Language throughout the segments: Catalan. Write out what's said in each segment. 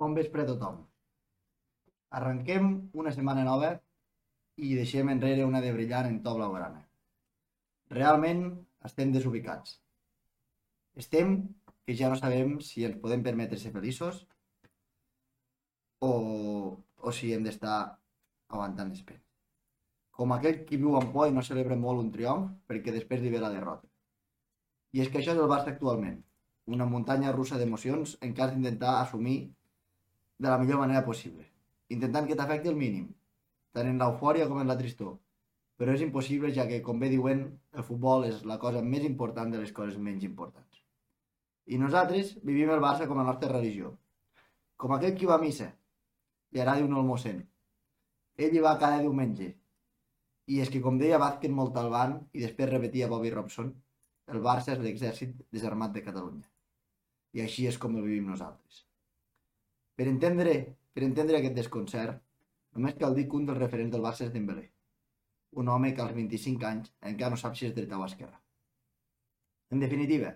Bon vespre a tothom. Arrenquem una setmana nova i deixem enrere una de brillant en to blaugrana. Realment estem desubicats. Estem que ja no sabem si ens podem permetre ser feliços o, o si hem d'estar aguantant les penes. Com aquell qui viu amb por i no celebra molt un triomf perquè després li ve la derrota. I és que això és el Barça actualment, una muntanya russa d'emocions en cas d'intentar assumir de la millor manera possible, intentant que t'afecti el mínim, tant en l'eufòria com en la tristor. Però és impossible ja que, com bé diuen, el futbol és la cosa més important de les coses menys importants. I nosaltres vivim el Barça com la nostra religió. Com aquell qui va a missa, li agradi un mossèn. Ell hi va cada diumenge. I és que, com deia Vázquez Montalbán i després repetia Bobby Robson, el Barça és l'exèrcit desarmat de Catalunya. I així és com el vivim nosaltres. Per entendre, per entendre aquest desconcert, només cal dir que un dels referents del Barça és Dembélé, un home que als 25 anys encara no sap si és dreta o esquerra. En definitiva,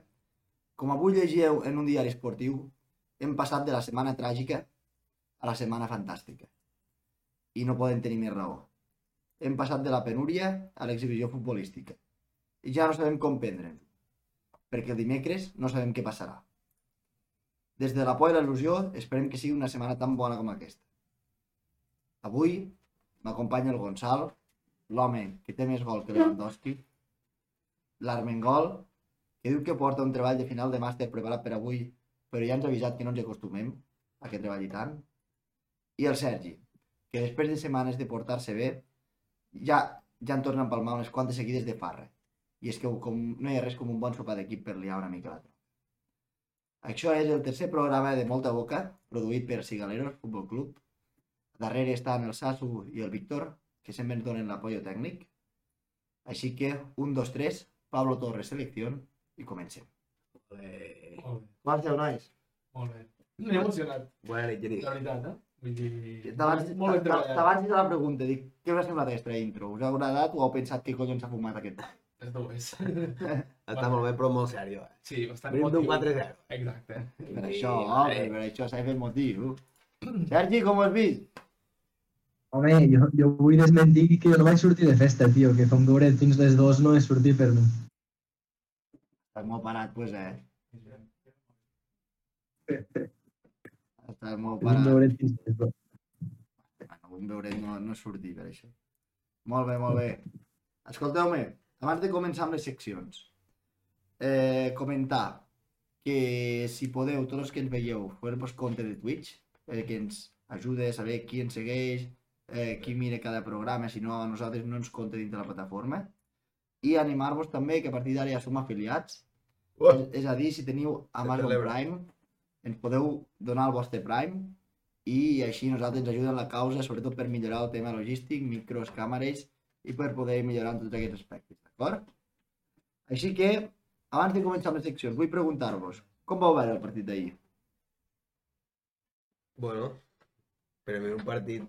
com avui llegieu en un diari esportiu, hem passat de la setmana tràgica a la setmana fantàstica. I no poden tenir més raó. Hem passat de la penúria a l'exhibició futbolística. I ja no sabem com prendre'n, perquè el dimecres no sabem què passarà. Des de la por i la esperem que sigui una setmana tan bona com aquesta. Avui m'acompanya el Gonçal, l'home que té més gol que Lewandowski, l'Armengol, que diu que porta un treball de final de màster preparat per avui, però ja ens ha avisat que no ens acostumem a que treballi tant, i el Sergi, que després de setmanes de portar-se bé, ja, ja en torna a empalmar unes quantes seguides de farra. I és que com, no hi ha res com un bon sopar d'equip per liar una mica la. Això és el tercer programa de Molta Boca, produït per Cigaleros Futbol Club. Darrere estan el Sasu i el Víctor, que sempre ens donen l'apoyo tècnic. Així que, un, dos, tres, Pablo Torres, selecció, i comencem. Eh, Molt bé, Marcel, nois. molt bé. M'he emocionat, Bona nit, Geri. la veritat, eh? Vull dir... T'abans de la pregunta, dic, què us ha semblat aquesta intro? Us ha agradat o heu pensat que collons s'ha fumat aquest? Les dues. Està molt bé, però molt sèrio. Eh? Sí, bastant Venim d'un emotiu. 4-0. Exacte. Per això, home, per això s'ha fer motiu. Sergi, com ho has vist? Home, jo, jo vull desmentir que jo no vaig sortir de festa, tio, que fa un veure fins les dues no he sortit per mi. Estàs molt parat, pues, eh? Estàs molt Vull parat. veure fins les dues. Bueno, vull veure no, no sortir per això. Molt bé, molt bé. Escolteu-me, abans de començar amb les seccions, eh, comentar que si podeu, tots els que ens veieu, fer-vos compte de Twitch, eh, que ens ajuda a saber qui ens segueix, eh, qui mira cada programa, si no a nosaltres no ens compte dins de la plataforma, i animar-vos també que a partir d'ara ja som afiliats, Uh, és, és a dir, si teniu Amazon. Prime, ens podeu donar el vostre Prime i així nosaltres ens ajuden la causa, sobretot per millorar el tema logístic, micros, càmeres i per poder millorar en tots aquests aspectes, d'acord? Així que, abans de començar amb les seccions, vull preguntar-vos, com vau veure el partit d'ahir? bueno, per a mi un partit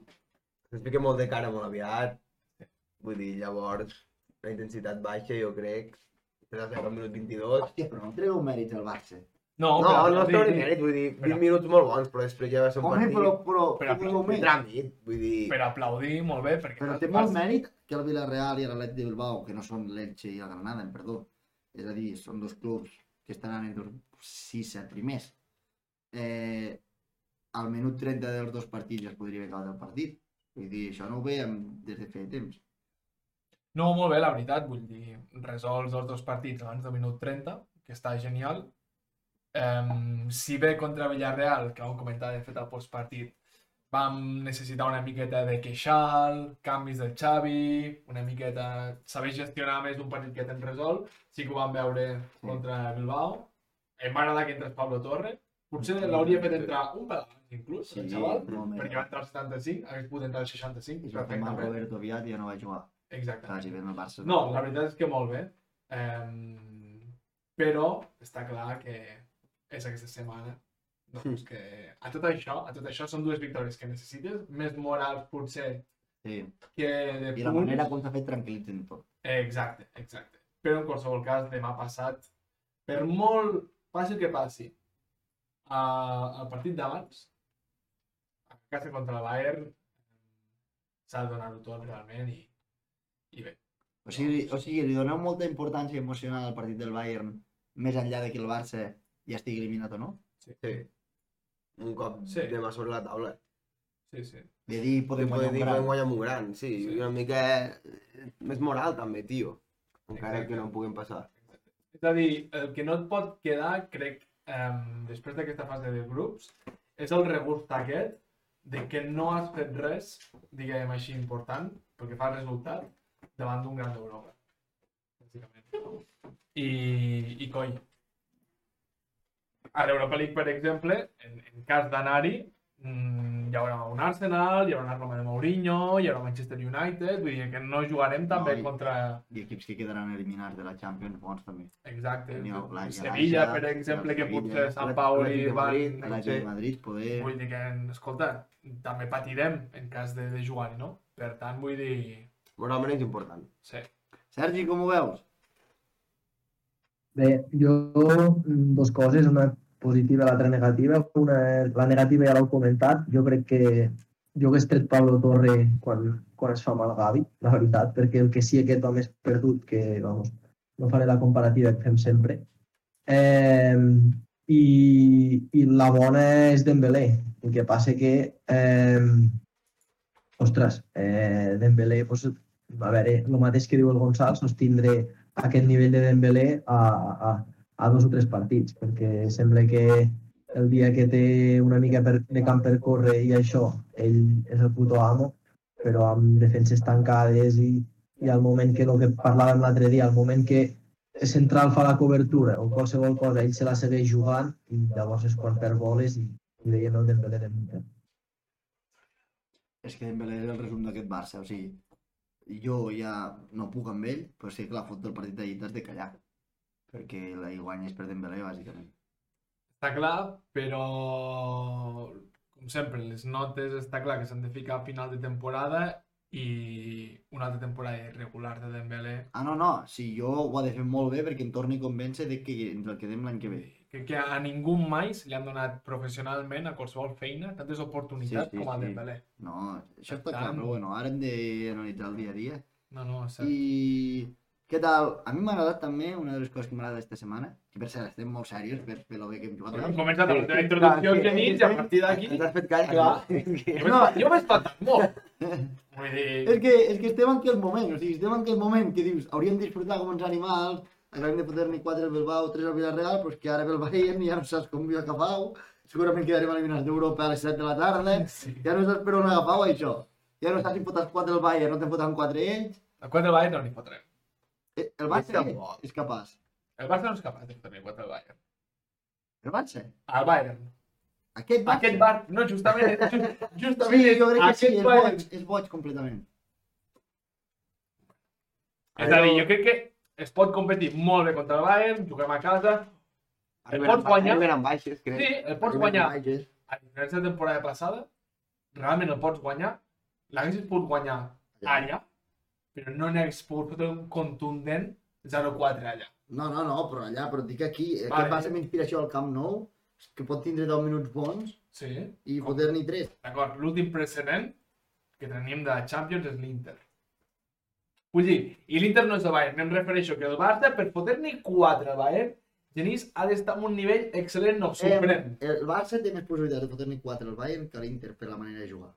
es fica molt de cara molt aviat. Vull dir, llavors, la intensitat baixa, jo crec, se fet al minut 22. Hòstia, però no tregueu mèrits al Barça. No, No, però, no està sí. mèrit, vull dir, 20 Però- minuts molt bons, però després ja va ser un Home, partit però, però, Però però, de tràmit, vull dir... Per aplaudir, molt bé, perquè... però té molt mèrit que el Villarreal i l'Atlètic de Bilbao, que no són l'Elche i el Granada, perdó, és a dir, són dos clubs que estaran entre els 6-7 primers. Eh, al minut 30 dels dos partits es podria haver acabat el partit. Vull dir, això no ho veiem des de feia temps. No, molt bé, la veritat, vull dir, resolts els dos partits abans del minut 30, que està genial. Um, si bé contra Villarreal, que vam comentar de fet al postpartit, vam necessitar una miqueta de queixal, canvis del Xavi, una miqueta saber gestionar més un partit que tens resolt, sí que ho vam veure Sí. contra Bilbao. Em va agradar que entrés Pablo Torre. Potser l'hauria fet entrar un abans, inclús, Sí, el xaval, més. perquè va entrar al 75, hagués pogut entrar al 65, I va fer mal. Roberto Viat i ja no va jugar. Exacte. Si ven el Barça. No, la veritat és que molt bé. Um, però està clar que és aquesta setmana doncs, que a tot això, a tot això són dues victòries que necessites, més morals potser Sí. que de I la punts. manera com s'ha fet tranquil·litzen tot. Exacte, exacte. Però en qualsevol cas, demà passat, per molt passi el que passi, a, al partit d'abans, a casa contra el Bayern s'ha de donar-ho tot realment i, i bé. O sigui, o sigui, li doneu molta importància emocional al partit del Bayern, més enllà de que el Barça ja estigui eliminat o no? Sí. Un cop Sí. demà sobre la taula. Sí, sí. De dir, podem guanyar un dir, gran. podem guanyar un gran, sí. Sí. sí. Una mica eh, més moral també, tio. Encara Exacte. que no en puguem passar. És a dir, el que no et pot quedar, crec, um, després d'aquesta fase de grups, és el regust aquest de que no has fet res, diguem així, important, perquè fa resultat, davant d'un gran d'Europa. Bàsicament. I, I coi, a l'Europa League, per exemple, en, en cas d'anar-hi, mm, hi haurà un Arsenal, hi haurà una Roma de Mourinho, hi haurà Manchester United, vull dir que no jugarem també No, i- contra... I equips que quedaran eliminats de la Champions bons també. Exacte. Teniu la- Sevilla, la- per exemple, la que potser Sant l'Atlètic Pauli de van... Madrid, A la Sí. de Madrid poder... Vull dir que, escolta, també patirem en cas de, de jugar-hi, no? Per tant, vull dir... Moralment és important. Sí. Sergi, com ho veus? Bé, jo mm, dos coses, una positiva i l'altra negativa. Una, la negativa ja l'heu comentat. Jo crec que jo hagués tret Pablo Torre quan, quan es fa mal Gavi, la veritat, perquè el que sí aquest va més perdut, que vamos, no faré la comparativa que fem sempre. Eh, i, I la bona és Dembélé. El que passa que, eh, ostres, eh, Dembélé, pues, a veure, el mateix que diu el Gonçal, sostindre aquest nivell de Dembélé a, a, a dos o tres partits, perquè sembla que el dia que té una mica per, de camp per córrer i això, ell és el puto amo, però amb defenses tancades i, i al moment que el que parlàvem l'altre dia, al moment que el central fa la cobertura o qualsevol cosa, ell se la segueix jugant i llavors és quan perd boles i, i veiem el Dembélé de Mundial. És que Dembélé és el resum d'aquest Barça, o sigui, jo ja no puc amb ell, però sé que la foto del partit d'ahir t'has de callar, perquè la hi guanyes per Dembélé, bàsicament. Està clar, però com sempre, les notes està clar que s'han de ficar a final de temporada i una altra temporada irregular de Dembélé Ah, no, no, si jo ho ha de fer molt bé perquè em torni a convèncer de que ens el quedem l'any que ve. Crec que a ningú mai se li han donat professionalment a qualsevol feina tantes oportunitats Sí, sí, com a sí. Dembélé. No, això Per està clar, tant- però bueno, ara hem d'analitzar el dia a dia. No, no, és cert. I què tal? A mi m'ha agradat també una de les coses que m'agrada aquesta setmana, que per cert estem molt serios per, per lo bé que hem jugat. Hem començat amb la teva introducció que he dit i a partir d'aquí... Ens has fet callar. Clar. no? Que- Jo m'he jo m'he espantat molt. Vull dir... És que, és que estem en aquell moment, o sigui, estem en aquell moment que dius, hauríem de disfrutar com uns animals, acabem de fotre-ne 4 al Bilbao, 3 al Villarreal, però és que ara ve el Bayern i ja no saps com viu agafau, segurament quedarem eliminats d'Europa a les 7 de la tarda, ja no saps per on agafau això. Ja no saps si fotes 4 al Bayern, no te'n foten 4 ells. A 4 del Bayern no n'hi fotrem. Eh, El Barça És és, capaç. El Barça no és capaç de fotre 4 del Bayern. El Barça? El Bayern. Aquest Barça? Aquest bar... No, justament, just- justament Sí, jo crec que sí, és Bayern. boig, és boig completament. És a dir, jo crec que es pot competir molt bé contra el Bayern, juguem a casa, Arriben pots guanyar? Arriben amb baixes, crec. Sí, el pots guanyar. a diferència de temporada passada, realment el pots guanyar, l'haguessis pogut guanyar allà, però no n'hagués pogut fotre un contundent 0-4 allà. No, no, no, però allà, però dic aquí, Vale. aquest Barça amb inspiració al Camp Nou, que pot tindre 10 minuts bons Sí, i fotre-n'hi 3. d'acord. L'últim precedent que tenim de la Champions és l'Inter. Vull dir, i l'Inter no és el Bayern, em refereixo que el Barça, per fotre-n'hi 4 al Bayern, Genís ha d'estar en un nivell excel·lent, no, suprem. el Barça té més possibilitats de fotre-n'hi 4 al Bayern que l'Inter per la manera de jugar.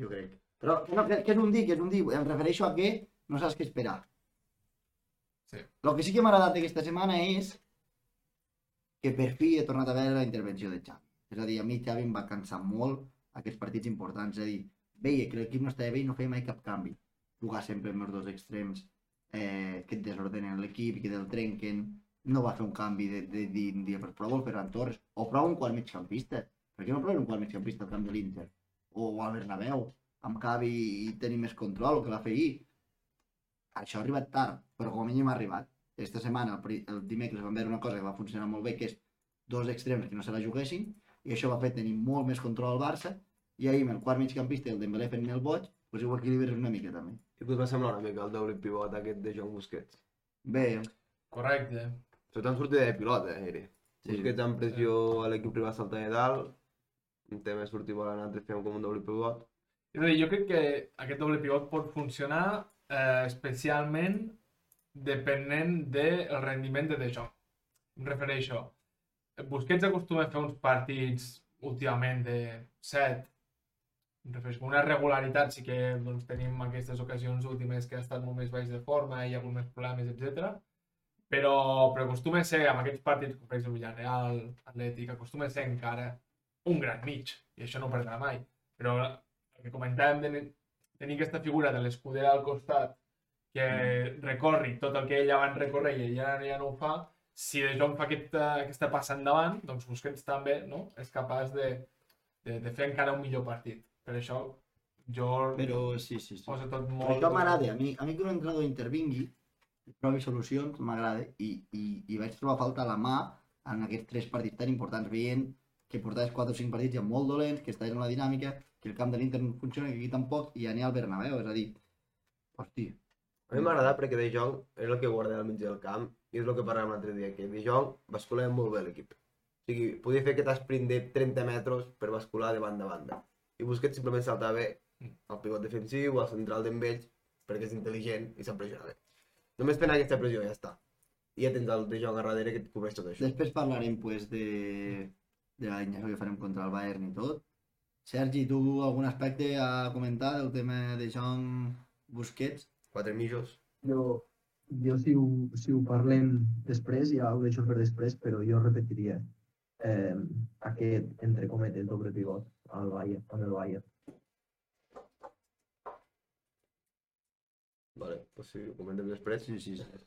Jo crec. Però no, que, que és un dir, que és un dir. Em refereixo a que no saps què esperar. Sí. El que sí que m'ha agradat aquesta setmana és que per fi he tornat a veure la intervenció de Xavi. És a dir, a mi Xavi em va cansar molt aquests partits importants. És a dir, veia que l'equip no estava bé i no feia mai cap canvi. Jugar sempre amb els dos extrems eh, que et desordenen l'equip i que te'l trenquen. No va fer un canvi de, de, de, de, de per prou el Ferran Torres o prou un quart migcampista. Per què no proven un quart migcampista al camp de l'Inter? O al Bernabéu, amb Cavi i tenir més control, el que va fer ahir. Això ha arribat tard, però com a mínim ha arribat. Esta setmana, el, el dimecres, vam veure una cosa que va funcionar molt bé, que és dos extrems que no se la juguessin, i això va fer tenir molt més control al Barça, i ahir amb el quart migcampista i el Dembélé fent el boig, doncs ho equilibres una mica també. I què us va semblar una mica el doble pivot aquest de Joan Busquets? Bé, Correcte. Sobretot en sortida de pilota, era. Sí. Busquets amb pressió a l'equip rival saltant de dalt, un tema sortir volant, altres fem com un doble pivot. És a dir, jo crec que aquest doble pivot pot funcionar eh, especialment depenent del rendiment de De Jong. Em refereixo, Busquets acostuma a fer uns partits últimament de 7, em refereixo, una regularitat, sí que doncs, tenim aquestes ocasions últimes que ha estat molt més baix de forma, hi ha hagut més problemes, etc. Però, però acostuma a ser, amb aquests partits, com per exemple Villarreal, Atlètic, acostuma a ser encara un gran mig, i això no perdrà mai. Però que comentàvem de tenir aquesta figura de l'escuder al costat que recorri tot el que ell abans recorre i ell ara ja no ho fa, si De Jong fa aquesta, aquesta passa endavant, doncs Busquets també no? és capaç de, de, de fer encara un millor partit. Per això jo Però sí, sí, sí. poso tot Però molt... això m'agrada, a mi, a mi que un entrenador intervingui, trobi solucions, m'agrada, i, i, i vaig trobar falta la mà en aquests tres partits tan importants, veient que portaves 4 o 5 partits ja molt dolents, que estaves en la dinàmica, que el camp de l'Inter no funciona, que aquí tampoc, i anar al Bernabéu, és a dir, hosti, A mi m'agrada perquè De Jong és el que guarda al mig del camp i és el que parlàvem l'altre dia, que De Jong bascula molt bé l'equip. O sigui, podia fer aquest sprint de 30 metres per bascular de banda a banda. I Busquets simplement saltava al pivot defensiu, al central d'en perquè és intel·ligent i sap pressionar bé. Només fent aquesta pressió ja està. I ja tens el De Jong a darrere que et cobreix tot això. Després parlarem pues, de, de l'alineació que farem contra el Bayern i tot. Sergi, tu algun aspecte a comentar del tema de Jong Busquets? Quatre mitjos. Jo, jo si, ho, si ho parlem després, ja ho deixo per després, però jo repetiria eh, aquest, entre cometes, doble pivot al Bayern, amb el Bayern. Vale, doncs si ho comentem després. Sí, sí, sí.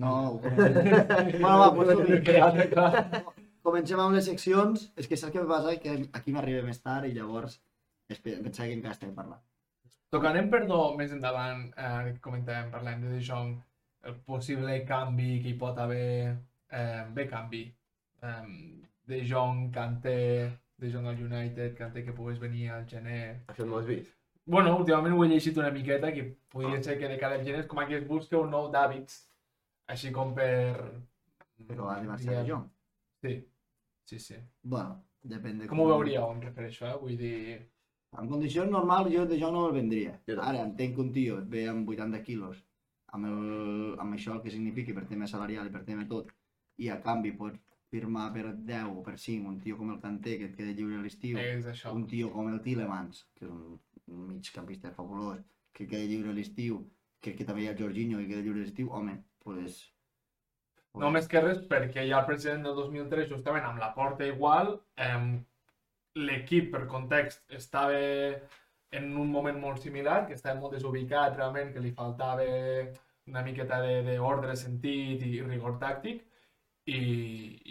No, ho comentem. bueno, va, pues, som-hi. Comencem amb les seccions. És que saps què passa? Que aquí m'arriba més tard i llavors espe- pensava que encara estem parlant. Tocarem, perdó, més endavant, eh, que comentàvem, parlem de De Jong, el possible canvi que hi pot haver, eh, bé canvi, eh, De Jong, Kanté, De Jong al United, Kanté que pogués venir al gener. Això no ho has vist. Bueno, últimament ho he llegit una miqueta, que podria ser que de cara al gener és com que es busca un nou d'hàbits, així com per... Però ha de marxar de Jong. Sí, sí, sí. Bueno, depèn de Com ho veuríeu, em refereixo, eh? Vull dir... En condicions normals jo de Jong no el vendria. Ara entenc que un tio et ve amb 80 quilos, amb, el, amb això el que significa per tema salarial i per tema tot, i a canvi pots firmar per 10 o per 5 un tio com el Kanté que et queda lliure a l'estiu, un tio com el Tielemans, que és un, un migcampista fabulós, que queda lliure a l'estiu, que, que també hi ha el Jorginho que queda lliure a l'estiu, home, pues, pues, No més que res perquè ja el president del 2003, justament amb la porta igual, eh, l'equip, per context, estava en un moment molt similar, que estava molt desubicat realment, que li faltava una miqueta de- d'ordre, sentit i rigor tàctic, i,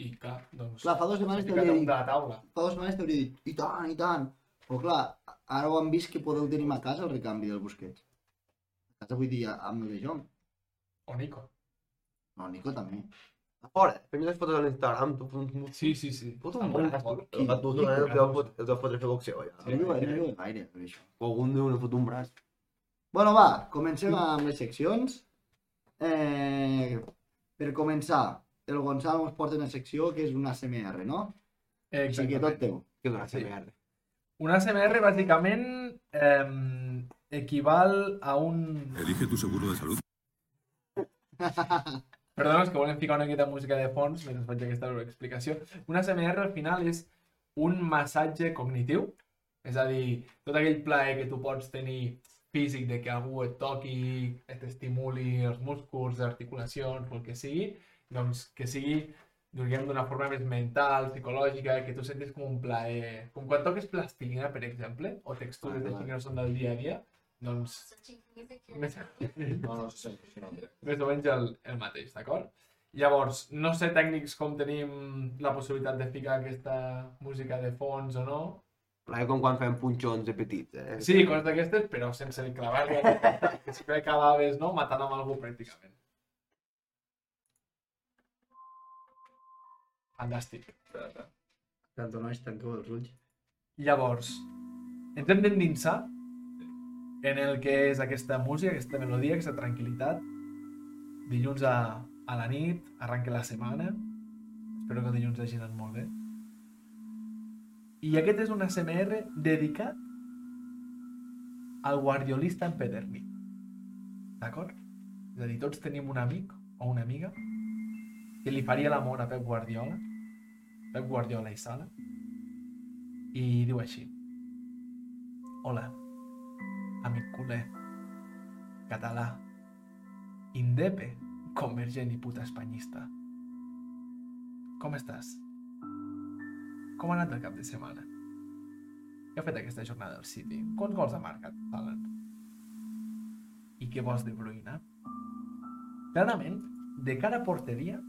i clar, doncs... Clar, fa dues setmanes t'hauria dit- taula. fa dues setmanes t'hauria dit, i tant, i tant, però clar, ara ho han vist que podeu tenir a casa el recanvi del Busquets. A casa vull dir, amb el de Jong. O Nico. No, Nico també. A fora, fem les fotos a l'Instagram, tu un... Sí, sí, sí. Amb bon... una foto. El Gattuso, eh, el deu fot- el deu fotre fer boxeo, ja. No diuen, no diuen gaire, per això. O algun diu, no fot un braç. Bueno, va, comencem amb les seccions. Eh, per començar, el Gonzalo ens porta una secció que és una CMR, no? Així que tot teu. Que és una. CMR. Una CMR bàsicament eh, equival a un... Elige tu seguro de salud. Perdona, és que volem ficar una miqueta de música de fons mentre faig aquesta explicació. Una CMR al final és un massatge cognitiu, és a dir, tot aquell plaer que tu pots tenir físic de que algú et toqui, et estimuli els músculs, les articulacions, el que sigui, doncs que sigui diguem d'una forma més mental, psicològica, que tu sentis com un plaer... Com quan toques plastilina, per exemple, o textures Ah, de que no són del dia a dia, doncs més, No, no sé. més o menys el, el mateix, d'acord? Llavors, no sé tècnics com tenim la possibilitat de ficar aquesta música de fons o no. Plaer com quan fem punxons de petits, eh? Sí, coses d'aquestes, però sense clavar-li, que sempre acabaves no? matant amb algú pràcticament. Fantàstic. Tanto nois, tanqueu els ulls. Llavors, ens hem d'endinsar en el que és aquesta música, aquesta melodia, aquesta tranquil·litat. Dilluns a, a la nit, arranca la setmana. Espero que el dilluns hagi anat molt bé. I aquest és un SMR dedicat al guardiolista empedernit. D'acord? És a dir, tots tenim un amic o una amiga que li faria l'amor a Pep Guardiola, Pep Guardiola i Sala, i diu així. Hola, amic culer, català, indepe, convergent i puta espanyista. Com estàs? Com ha anat el cap de setmana? Què ha fet aquesta jornada del City? Quants gols ha marcat, Haaland? I què vols de Bruyne? Clarament, de cara a porteria,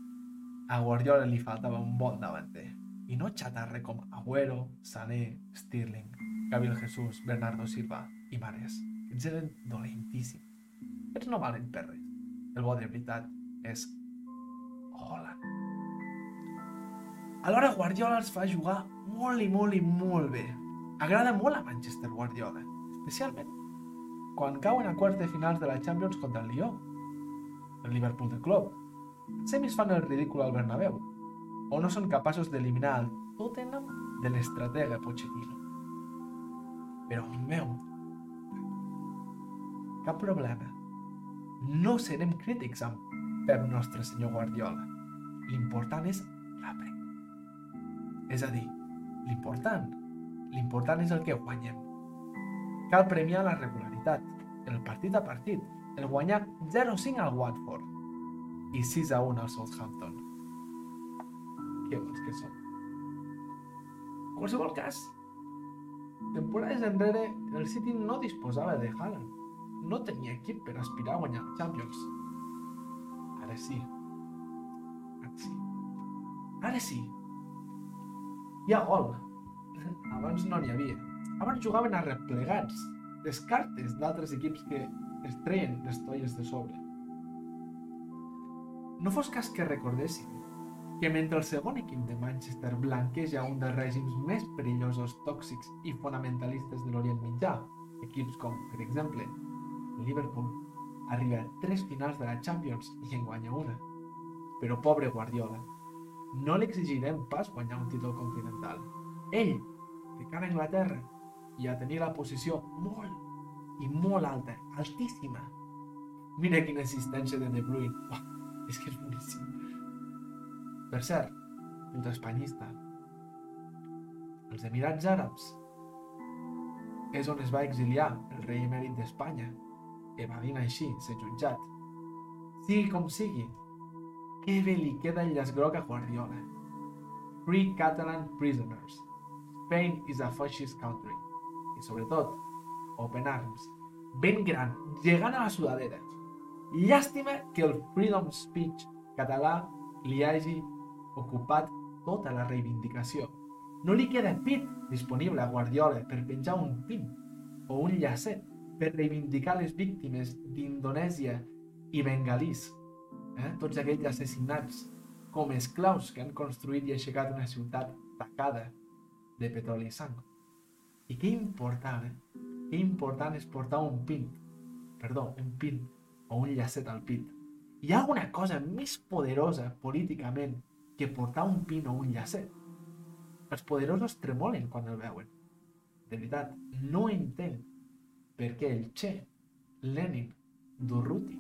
a Guardiola li faltava un bon davanter. I no xatarre com Agüero, Sané, Stirling, Gabriel Jesús, Bernardo Silva i Mares. Aquests eren dolentíssims. Aquests no valen per res. El bo de veritat és Holland. Alhora Guardiola els fa jugar molt i molt i molt bé. Agrada molt a Manchester Guardiola, especialment quan cauen a quarts de finals de la Champions contra el Lió, el Liverpool de. Els semis fan el ridícul al Bernabéu, o no són capaços d'eliminar el Tottenham de l'estratega Pochettino. Però, meu, cap problema. No serem crítics amb Pep Nostre Senyor Guardiola. L'important és la pre. És a dir, l'important, l'important és el que guanyem. Cal premiar la regularitat, el partit a partit, el guanyar 0-5 al Watford i 6-1 al Southampton. Què vols que som? En qualsevol cas, temporades enrere el City no disposava de Haaland. No tenia equip per aspirar a guanyar Champions. Ara sí. Ara sí. Ara sí. Hi ha gol. Abans no n'hi havia. Abans jugaven a replegats, les cartes d'altres equips que es treien les tolles de sobre. No fos cas que recordéssim que mentre el segon equip de Manchester blanqueja un dels règims més perillosos, tòxics i fonamentalistes de l'Orient Mitjà, equips com, per exemple, Liverpool, arriba a tres finals de la Champions i en guanya una. Però pobre Guardiola, no li exigirem pas guanyar un títol continental. Ell, de cara a Anglaterra, i a tenir la posició molt i molt alta, altíssima. Mira quina assistència de De Bruyne. Uah, és que és boníssim. Per cert, puta espanyista. Els Emirats Àrabs és on es va exiliar el rei emèrit d'Espanya, evadint així ser jutjat. Sigui com sigui, que bé li queda el llaç groc a Guardiola. Free Catalan prisoners. Spain is a fascist country. I sobretot, Open Arms. Ben gran, llegant a la sudadera. Llàstima que el Freedom Speech català li hagi ocupat tota la reivindicació. No li queda pit disponible a Guardiola per penjar un pin o un llacet per reivindicar les víctimes d'Indonèsia i bengalís, eh? tots aquells assassinats com esclaus que han construït i aixecat una ciutat tacada de petroli i sang. I què important, eh? Que important és portar un pin, perdó, un pin o un llacet al pit. Hi ha alguna cosa més poderosa políticament que portar un pin o un llacet? Els poderosos tremolen quan el veuen. De veritat, no entenc per què el Che, Lenin, Durruti,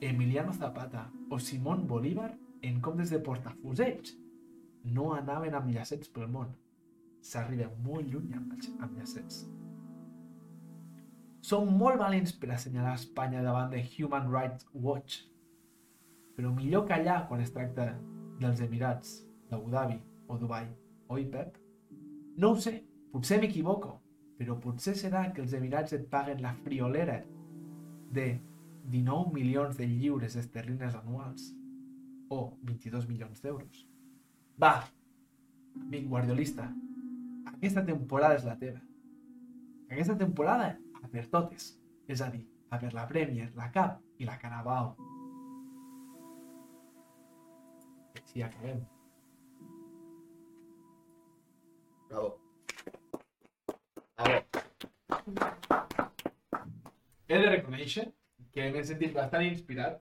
Emiliano Zapata o Simón Bolívar, en comptes de portar fusells, no anaven amb llacets pel món. S'arriba molt lluny amb, amb llacets. Som molt valents per assenyalar Espanya davant de Human Rights Watch, però millor callar quan es tracta dels Emirats, d'Abu Dhabi o Dubai, oi Pep? No ho sé, potser m'equivoco, però potser serà que els Emirats et paguen la friolera de 19 milions de lliures esterlines anuals o 22 milions d'euros. Va, amic guardiolista, aquesta temporada és la teva. Aquesta temporada a per totes, és a dir, a per la Premier, la Cup i la Carabao. Així acabem. Bravo. Bravo. He de reconèixer que m'he sentit bastant inspirat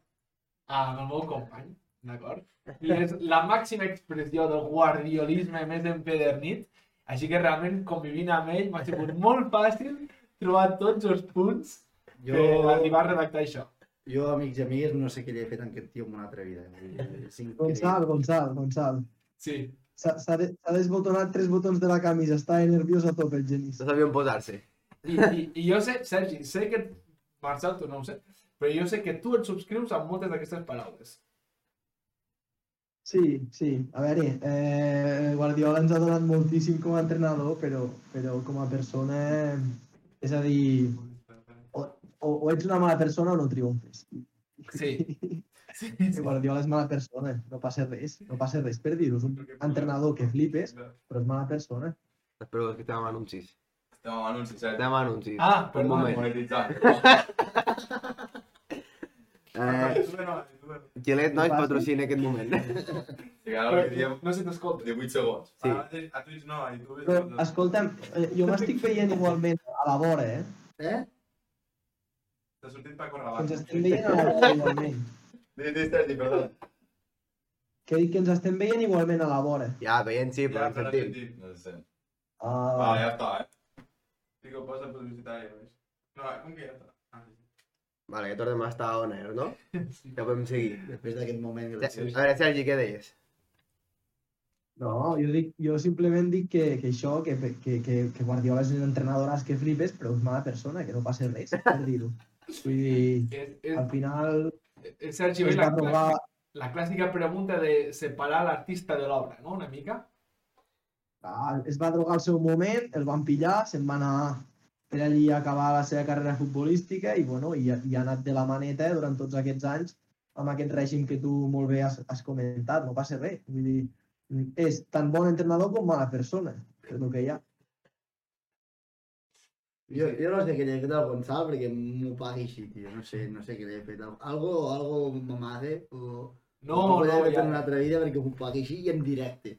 amb el meu company, d'acord? I és la màxima expressió del guardiolisme més empedernit. Així que realment convivint amb ell m'ha sigut molt fàcil trobar tots els punts Jo, per arribar a redactar això. jo, amics i amigues, no sé què li he fet a aquest tio en una altra vida. Gonçal, Gonçal, Gonçal. Sí. S'ha de- desbotonat tres botons de la camisa, està nerviós a tope el Genís. No sabien posar-se. I, i, I jo sé, Sergi, sé que... Marcel, tu no ho sé, però jo sé que tu et subscrius a moltes d'aquestes paraules. Sí, sí. A veure, eh, Guardiola ens ha donat moltíssim com a entrenador, però, però com a persona... És a dir, o, o ets una mala persona o no triomfes. Sí. sí, sí. Guardiola és mala persona, no passa res, no passa res per dir-ho. És un entrenador que flipes, però és mala persona. Espero que estem amb anuncis. Estem amb anuncis, eh? Estem amb anuncis. Ah, Un perdona. moment. Monetitzant. Eh, Gillette no Fàcil. patrocina aquest moment. No se t'escolta. 18 segons. Sí. A Twitch no, a YouTube... Però, escolta'm, eh, jo m'estic veient igualment a la vora, eh? Eh? T'ha sortit Paco Rabanne. ens estem veient a la vora igualment. Dis, Sergi, perdó. Que dic que ens estem veient igualment a la vora. Ja, veient sí, però Ja, en però sentim. sentit. No sé. Ah, Va, ja està, eh? Digo, posa publicitari, veus? No, com que ja està? Ah, sí. Vale, ja tornem a estar on air, no? Ja podem seguir. Després d'aquest moment A graciós. veure, Sergi, què deies? No, jo, dic, jo simplement dic que, que això, que, que, que, que Guardiola és un entrenador que flipes, però és mala persona, que no passa res, per dir-ho. Vull dir, al final Sergi, es oi, va la, trobar... la clàssica pregunta de separar l'artista de l'obra, no? Una mica. Ah, es va drogar al seu moment, el van pillar, se'n va anar per allí a acabar la seva carrera futbolística i, bueno, i, i ha anat de la maneta durant tots aquests anys amb aquest règim que tu molt bé has, has comentat, no passa res. Vull dir, és tan bon entrenador com mala persona, és el que hi ha. Jo, jo no sé què li he fet al Gonçal perquè m'ho pagui així, tio. No sé, no sé què li he fet. Algo, algo mamade o... No, o no, ja. en una altra vida perquè m'ho pagui així i en directe.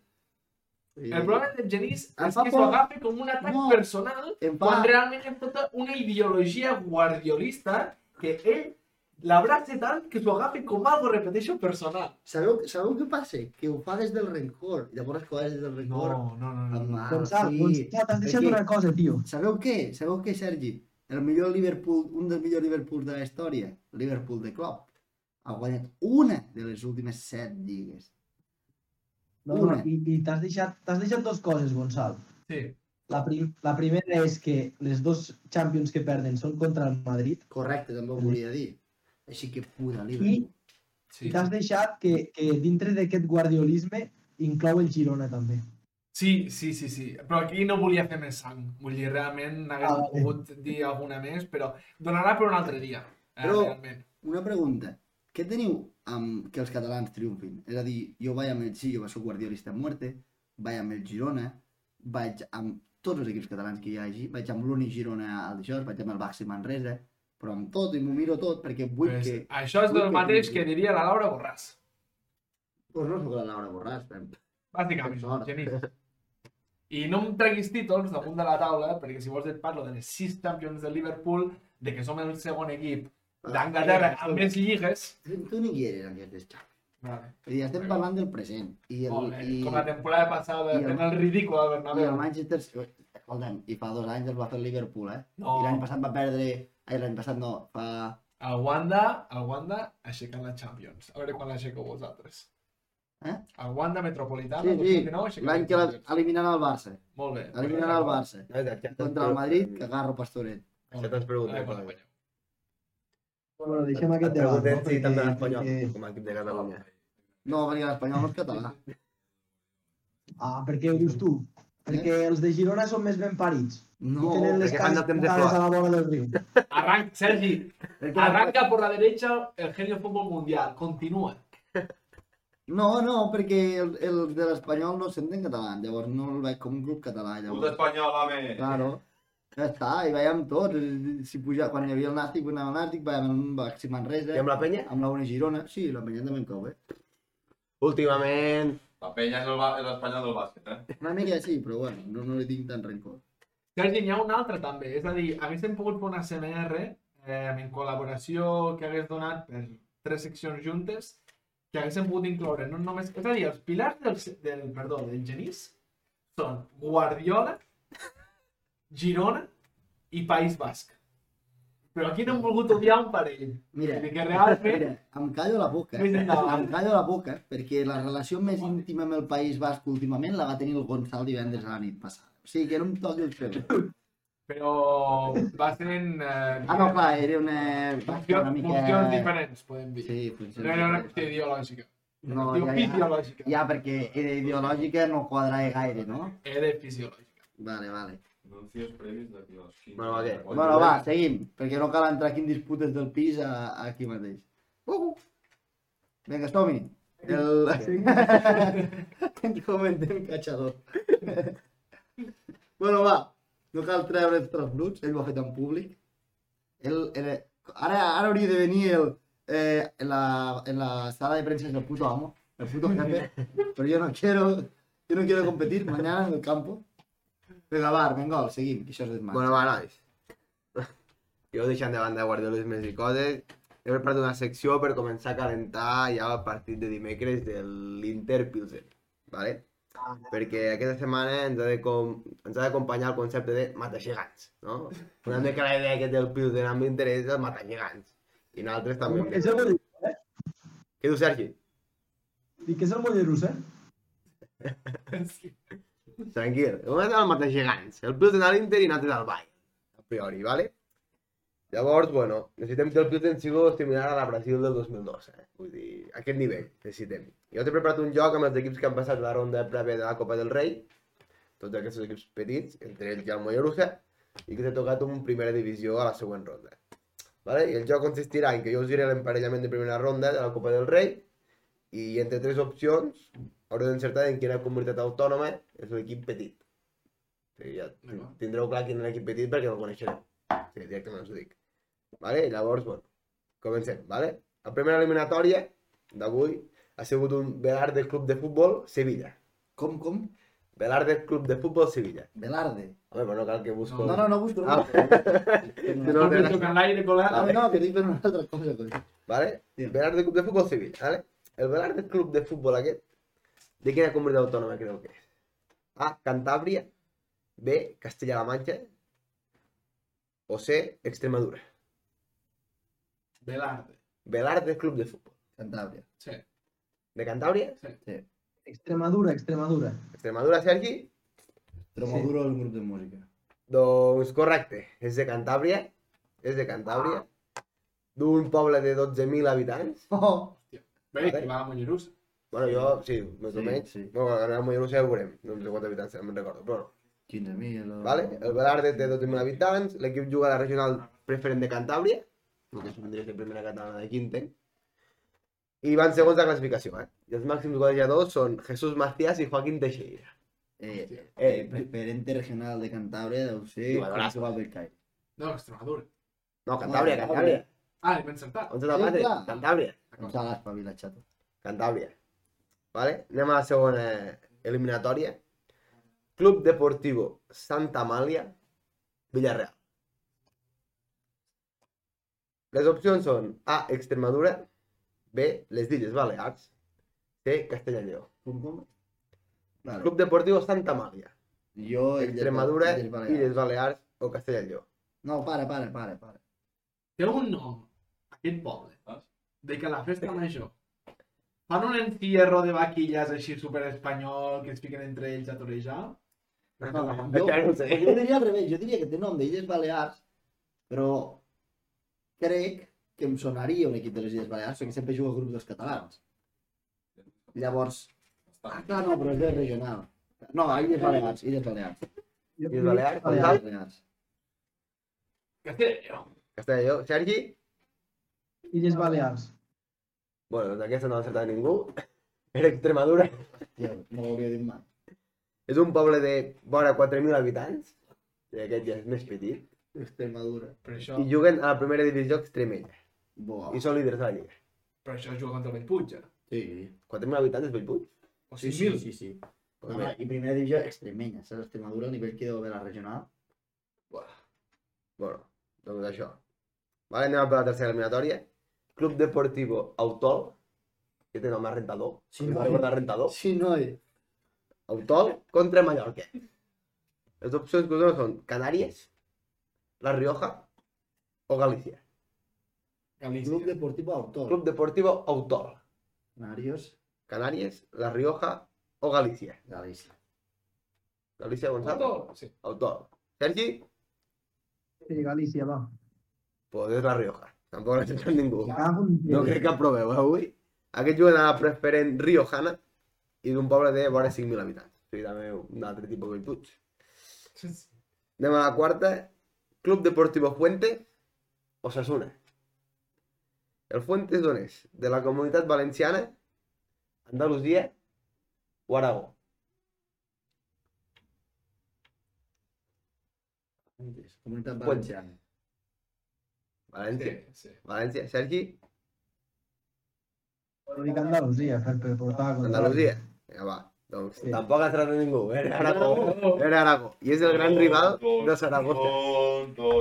I El problema del Genís Em és que por- s'ho agafa com un atac No. personal Em fa... quan realment és tota una ideologia guardiolista que ell l'abraça tant que s'ho agafa com algo, repeteixo, personal. Sabeu, sabeu què passa? Que ho fa des del rencor. Llavors coses des del No, rencor. no, no. no. Amb- Ah, Gonçal, sí, Gonçal, t'has deixat una cosa, tio. Sabeu què? Sabeu què, Sergi? El millor Liverpool, un dels millors Liverpools de la història, Liverpool de Klopp, ha guanyat una de les últimes set lligues. No, no, Una. i, i t'has deixat, deixat dues coses, Gonçal. Sí. La, prim, la primera és que les dos Champions que perden són contra el Madrid Correcte, també ho volia dir. Així que puta i, Liverpool. Sí. i t'has deixat que, que dintre d'aquest guardiolisme inclou el Girona també. Sí, sí, sí, sí. Però aquí no volia fer més sang. Vull dir, realment n'hagués Ah, pogut dir alguna més, però donarà per un altre dia. Eh, Però- realment. Una pregunta. Què teniu amb que els catalans triomfin? És a dir, jo vaig amb el sí, jo soc guardiolista a muerte, vaig amb el Girona, vaig amb tots els equips catalans que hi hagi, vaig amb l'únic Girona al d'això, vaig amb el Baxi Manresa, però amb tot i m'ho miro tot perquè vull Pues, que... Això és vull el que mateix triomfi. que diria la Laura Borràs. Pues no sóc la Laura Borràs, però... Bàsicament. Genís. I no em treguis títols damunt de la taula, perquè si vols et parlo de les sis Champions de Liverpool, de que som el segon equip d'Anglaterra amb més lligues. Tu, ni hi eres en aquestes xapes. Vale. Dir, estem parlant del present. I el, i, Com la temporada passada, i el- fent el ridícul al i el Bernabéu. Manchester... Escolta'm, i fa dos anys el va fer el Liverpool, eh? No, I l'any passat va perdre... Ai, l'any passat no, fa... el Wanda, el Wanda aixecant la Champions. A veure quan l'aixequeu vosaltres. Eh? El Wanda Metropolitano, Sí, sí, 2019, aixecant l'any la que eliminarà el Barça. Molt bé. Eliminarà el Barça. Xat Contra el Madrid, que agarro Pastoret. Ja te'ns pregunta. Ai, bona guanya. Bueno, deixem aquest Et debat, preguntem si l'Espanyol, perquè, com a equip de Catalunya. No, perquè l'Espanyol no és català. ah, per què ho dius tu? Perquè els de Girona són més ben parits. No, Tenen les posades flor. a la vora del riu. Arranca, Sergi, arranca por la derecha el genio fútbol mundial. Continua. No, no, perquè el, el de l'Espanyol no sent en català, llavors no el veig com un club català. Llavors, espanyol, home! claro, ja està, i veiem tots. Si puja, quan hi havia el Nàstic, quan anava al Nàstic, veiem un Baxi Manresa, I amb la penya? amb la Uni Girona. Sí, la penya també em cau, eh? Últimament... La penya el és l'espanyol del bàsquet, eh? Una mica sí, però bueno, no, no li tinc tant rencor. Sergi, n'hi ha un altre també. És a dir, haguéssim pogut fer una CMR eh, en col·laboració que hagués donat per tres seccions juntes que haguéssim pogut incloure no només... És a dir, els pilars del, del, perdó, del Genís són Guardiola, Girona i País Basc. Però aquí no hem volgut odiar un parell. Mira, que realment... mira, em callo la boca. Em callo la boca, perquè la relació més íntima amb el País Basc últimament la va tenir el Gonçal divendres a la nit passada. Sigui, que no em toqui el pèl. Però va sent... Eh, Ah, no, clar, era una... funcions, una mica... funcions diferents, podem dir. Sí, funcions no era una qüestió ideològica. No, No, ja, fisiològica. Ja, perquè era ideològica no quadrava gaire, no? Era fisiològica. Vale, vale. Anuncios previs als 15. Bueno? Bueno, va, seguim, perquè no cal entrar aquí en disputes del pis a, a aquí mateix. Uh! Vinga, som-hi. El... Ens comentem catxador. bueno, va, no cal treure els trasbruts, ell ho ha fet en públic. Ell era... Ara, ara hauria de venir el, eh, en, la, en la sala de premsa el puto amo, el puto jefe, pero yo no quiero, yo no quiero competir mañana en el campo. Vinga, va, Armengol, seguim, que això és desmà. Bueno, va, nois. Jo deixant de banda guardiolismes i coses, he preparat una secció per començar a calentar ja el partit de dimecres de l'Inter Pilsen, ¿vale? Perquè aquesta setmana ens ha de com- ens ha d'acompanyar el concepte de matagegants, no? Una mica la idea que té el Pilsen amb l'Inter és el matagegants. I nosaltres també. És el Mollerús, eh? Què diu Sergi? Dic que és el Mollerús, eh? Tranquil, el moment el matagegants. El Pilsen a l'Inter i nosaltres al Bayern, a priori, ¿vale? Llavors, bueno, necessitem que el Pilsen sigui similar a la Brasil del 2002, eh? Vull dir, aquest nivell necessitem. Jo t'he preparat un joc amb els equips que han passat la ronda prèvia de la Copa del Rei, tots aquests equips petits, entre ells ja el Mollerussa, i que t'he tocat un primera divisió a la següent ronda. Vale? I el joc consistirà en que jo us diré l'emparellament de primera ronda de la Copa del Rei, i entre tres opcions haureu d'encertar en quina comunitat autònoma és l'equip petit. O sigui, ja tindreu clar quin és l'equip petit perquè el coneixereu. Sí, directament us ho dic. Vale? Llavors, bueno, comencem, vale? La primera eliminatòria d'avui ha sigut un Velarde Club de Futbol Sevilla. Com, com? Velarde Club de Futbol Sevilla. Velarde. Home, però no cal que busco... No, no, no busco. No. Ah. No, no, No toca l'aire, col·lega. no, no, que dic per una altra cosa. Coi. Vale? Sí. Velarde Club de Futbol Sevilla, vale? El Velarde Club de Futbol aquest, de quina comunitat autònoma creu que és? A. Cantàbria. B. Castella-La Manxa. O C. Extremadura. Velarde. Velarde Club de Futbol. Cantàbria. Sí. De Cantàbria? Extremadura, Extremadura. Extremadura, Sergi? Tromoduro és un grup de música. Doncs correcte, és de Cantàbria. És de Cantàbria. D'un poble de 12.000 habitants. Oh, Bé, que va a Mollerussa. Bueno, jo, sí, més o Sí, menys. sí. Bueno, ara a Mollerussa ja ho veurem. No sé quants habitants, no me'n recordo, però no. 15.000. o- Vale? El Velarde té 12.000 habitants, l'equip juga a la regional preferent de Cantàbria, el que vendria a ser primera catalana de Quinte, i van segons la classificació, eh? I els màxims golejadors són Jesús Macías i Joaquín Teixeira. Eh, Eh, eh, preferente regional de Cantàbria deu ser Igual, braç. Cristóbal del Caire. No, Extremadura. No, Cantàbria, No, Cantàbria. Ah, l'he encertat. On s'ha de Sí, batre? clar. Cantàbria. No s'ha l'espavilat, xato. Cantàbria. Vale? Anem a la segona eliminatòria. Club Deportivo Santa Amàlia, Villarreal. Les opcions són A. Extremadura, B. Les Illes Balears, C. Castella i Lleó. Com, com? Vale. Club Deportivo Santa Amàlia, Jo... Extremadura, Illes Balears. Illes Balears o Castella i Lleó. No, para, para, para, para. Té algun nom, aquest poble, Saps? de que la festa major fan un encierro de vaquillas així super espanyol que es fiquen entre ells a torejar? No, Jo, jo, no ho sé. jo diria al revés, jo diria que té nom d'Illes Balears, però crec que em sonaria un equip de les Illes Balears, perquè sempre juga a grup dels catalans. Llavors, ah, clar, no, però és de regional. No, Illes Balears, Illes Balears. Illes Balears, Illes? Balears. Lleó. Castella i Lleó. Sergi? Illes Balears. Bueno, doncs aquesta no l'ha encertat ningú. Era Extremadura. Tio, no ho hauria dit mai. És un poble de vora 4.000 habitants, i aquest ja és més petit, Extremadura. Per això, i juguen a la primera divisió extremella, Boa. i són líders de la lliga. per això juga contra el Bellpuig, ara. Sí. 4.000 habitants és Bellpuig? O Sí, 6.000. sí, sí, sí. Pues Home, bé. I primera divisió extremenya, saps? Extremadura, el nivell que deu haver la regional. Bueno, doncs això. Vale, anem per la tercera eliminatòria. Club Deportivo Autol, que té nom a rentador. Sí, Sí, no. no. de rentador. Sí, noi. Autol contra Mallorca. Les opcions que us dono són Canàries, La Rioja o Galícia. Galícia. Club Deportivo Autor. Club Deportivo Autol. Canarios, Canàries, La Rioja o Galícia. Galícia. Galícia, Gonzalo? Autol? Sí. Sergi? Sí, Galícia, va. Pues és La Rioja. Tampoc l'ha sentit ningú. No crec que aproveu, eh, avui. Aquest juguen a la preferent riojana i d'un poble de vora 5.000 habitants. O sigui, també un altre tipus de virtuts. Anem a la quarta. Club Deportivo Fuente o Sasuna. El Fuentes d'on és? De la Comunitat Valenciana, Andalusia o Aragó? Comunitat. Valenciana. València. Sí, sí. València. Sergi? Una mica Andalusia, per, per portar... contra- Andalusia. Vinga, va. Doncs Sí. tampoc ha entrat ningú. Era Aragó. Era Aragó. I és el gran rival del Saragossa.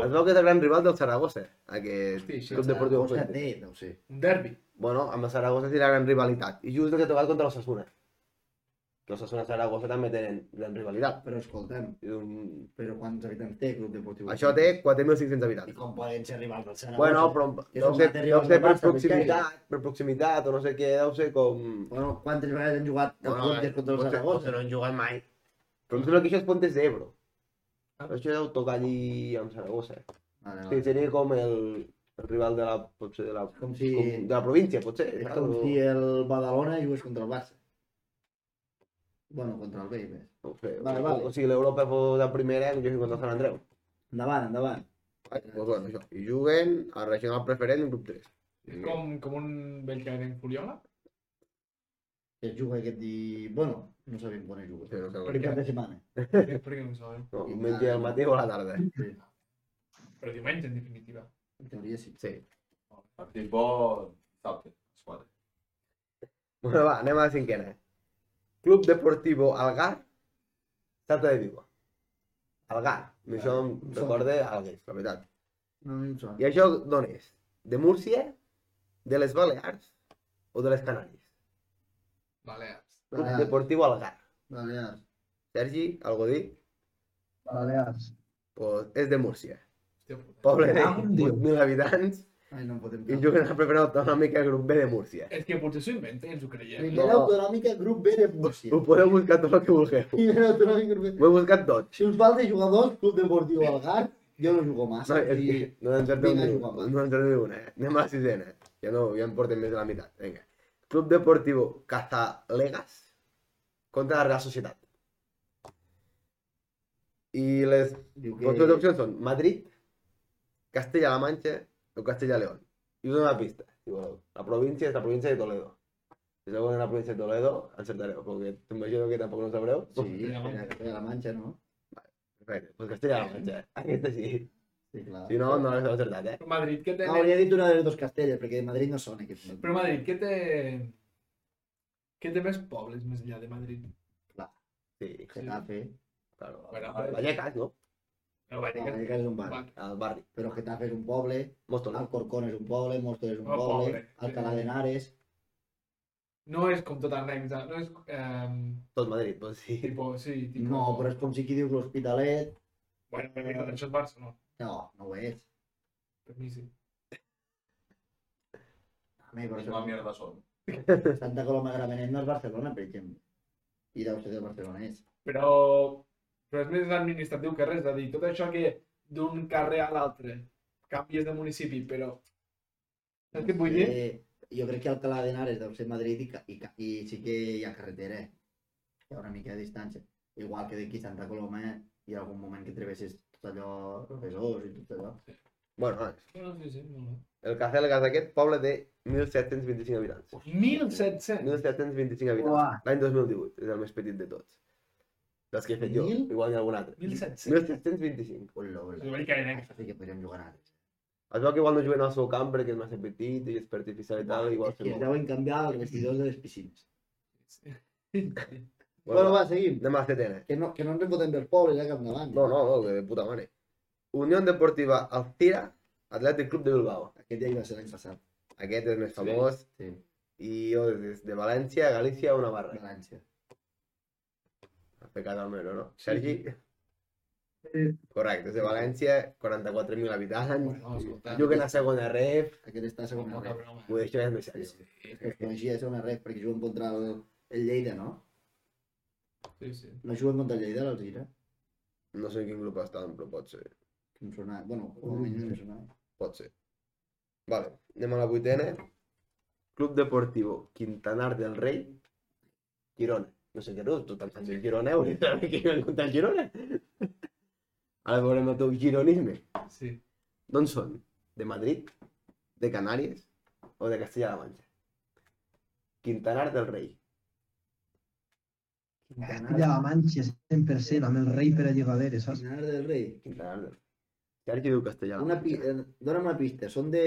Es veu que és el gran rival del Saragossa, aquest Hosti, sí, Club Deportiu té, deu ser. Un derbi. Bueno, amb el Saragossa la gran rivalitat. I just el que ha tocat contra l'Ossassuna. Que l'Ossassuna i Saragossa també tenen gran rivalitat. Però escolta'm, I un... però quants habitants té Club Deportivo? Això té 4.500 I habitants. com poden ser rivals del Saragossa? Bueno, però deu ser, deu ser per proximitat, per proximitat o no sé què, deu ser com... Bueno, quantes vegades han jugat el Fuentes contra el Saragossa? no han jugat mai. Però em sembla que això és Pontes d'Ebro. Però això deu tocar allí amb Saragossa. Vale, Sí, vale. seria com el, el rival de la, potser de la, Com si, com, de la província, potser. és com si el Badalona jugués contra el Barça. Bueno, contra el B, més. No ho sé. Vale, o, vale. o sigui, l'Europa la primera que jugui contra Sant Andreu. Endavant, endavant. Vale, doncs bueno, això. I juguen a regional preferent en grup 3. És com, com un vell que en Fuliola. Es juga aquest di... Bueno, no sabem quan es juga. Sí, no Per cap de setmana. Per què no sabem? no, un menja al matí o a la tarda. Sí. Però diumenge, en definitiva. En teoria sí. Sí. Partit bo, dissabte, a les 4. Bueno, va, anem a la cinquena. Club Deportivo Algar, Salta de Vigo. Algar. I això em recorda Algues, la veritat. No, no. I això d'on és? De Múrcia, de les Balears o de les Canàries? Balears. Club Balears. Deportivo Algar. Balears. Sergi, algo dir? Balears. Pues és de Múrcia. Hòstia puta. Poble de Ah, un diu. 8.000 habitants Ai, no em podem i juguen a la primera autonòmica grup B de Múrcia. És que potser s'ho inventa i ens ho creiem. Primera No. autonòmica, grup B de Múrcia. Ho podeu buscar tot el que vulgueu. Primera autonòmica, grup B. Ho he buscat tot. Si us de jugadors, Club Deportiu Algar, jo no jugo No, massa. és i... que no encerteu Vinga, ni, no ni una, eh? Anem a la sisena. Ja no, ja en portem més de la meitat. Vinga. Club Deportivo Cazalegas contra la Real Societat. I les que... opcions són Madrid, Castella-La Manxa o Castella-León. I us dono una pista, si voleu. La província és la província de Toledo. Si sabeu en la província de Toledo, encertareu, perquè t'imagino que tampoc no sabreu. Sí, era la Manxa, no? Perfecte, doncs Castella-La Manxa. Aquesta sí. Sí, clar. Si no, no l'heu encertat, eh? Però Madrid, què té... No, hauria dit una de les dos castelles, perquè de Madrid no sona aquest nom. Però Madrid, què té... Què té més pobles més enllà de Madrid? Sí, Getafe. claro. Bueno, Vallecas, no? No, No, que... Vallecas és un barri. Al barri. Però Getafe és un poble, Móstoles. Alcorcón és un poble, Móstoles és un Un poble, poble. Alcalá de Henares... No és com tot annexa, no és... Eh, Tot Madrid, doncs sí. tipo, sí, tipo... No, però és com si aquí dius l'Hospitalet... Bueno, però això és Barça, no. No, no ho és. Per mi sí. A mi, per Misma això... mierda son. Santa Coloma de Gramenet no és Barcelona, per exemple. I deu ser de Barcelona és. Però, però és més administratiu que res, és a dir, tot això que d'un carrer a l'altre canvies de municipi, però... Saps què et vull dir? Eh, jo crec que Alcalá de Henares deu ser Madrid i, i, i sí que hi ha carretera. Hi ha una mica de distància. Igual que d'aquí Santa Coloma eh, hi ha algun moment que travesses tot allò, Besòs i tot allò. Bueno, nois, No, sí, sí, molt bé. el Cacelgas aquest, poble de 1.725 habitants. 1.700! 1.725 habitants. L'any 2018, és el més petit de tots. Dels que he fet jo, Mil? igual n'hi ha algun altre. 1.700. 1.725. Hola, hola. Sí, vaig caer, eh? Això sí que podríem jugar nosaltres. Es veu que igual no juguen al seu camp perquè és massa petit i és per artificial i tal, igual és que se es mou. deuen canviar els vestidors de les piscines. Sí. Bueno, va, seguim. Anem a la setena. Que no, que no ens en fotem dels pobres, eh, cap davant. No, no, no, que de puta mare. Unió Deportiva Alcira, Atlètic Club de Bilbao. Aquest ja hi va ser l'any passat. Aquest és més famós. Sí. I jo des de València, Galícia o Navarra. València. Cas al meu, no? Sergi? Sí. Correcte, és de València, 44.000 habitants, Bueno, escolta. juguen a segona ref, Aquest està a segona No, ref. ho deixo més més seriós. És que es coneixia a segona ref perquè juguen contra el, el Lleida, no? Sí, sí. No juguen contra el Lleida, l'Alzira? No sé en quin grup estan, però pot ser. Em sona... Bueno, com a mínim em sona. Pot ser. Vale, anem a la vuitena. Club Deportivo Quintanar del Rei, Girona. No sé què no, tu te'n fas el Girona, heu de saber que juguen contra el Girona. Ara veurem el teu gironisme. Sí. D'on són? De Madrid? De Canàries? O de Castella-La Manxa? Quintanar del Rei. Ja la Manxa, 100%, amb el rei per allí darrere, saps? Quintanar del Rei. Quintanar del Rei. Sergi diu Castellà. Una pi... eh, Dóna'm una pista. Són de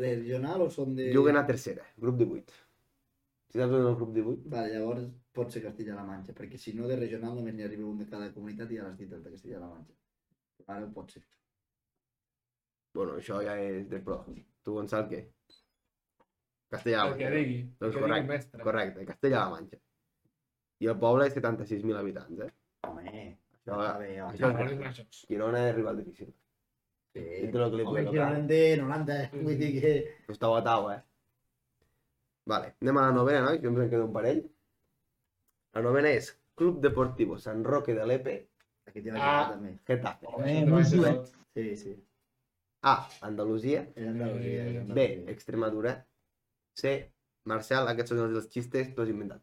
regional o són de... Juguen a tercera, grup 18. Si saps on és el grup 18? Vale, llavors pot ser Castilla-La Manxa, perquè si no de regional només n'hi arriba un de cada comunitat i ja l'has dit el de Castilla-La Manxa. Ara ho pot ser. Bueno, això ja és de pro. Tu, Gonçal, què? Castellà-La El que Manxa. digui. El Doncs que digui correcte, mestre. correcte, Castella-La Manxa. I el poble és 76.000 habitants, eh? Home, Això, està bé, home. això és no, això. Girona és rival difícil. Sí. Dintre del que li Home, no de 90, vull dir que... Però està batau, eh? Vale, anem a la novena, nois, que ens en queda un parell. La novena és Club Deportivo San Roque de Lepe, Aquest ja l'he Ah. també. Getafe. Home. Sí, sí. A, Andalusia. És Andalusia. Eh, B. Extremadura. C, Marcial, aquests són els dels xistes, tu has inventat.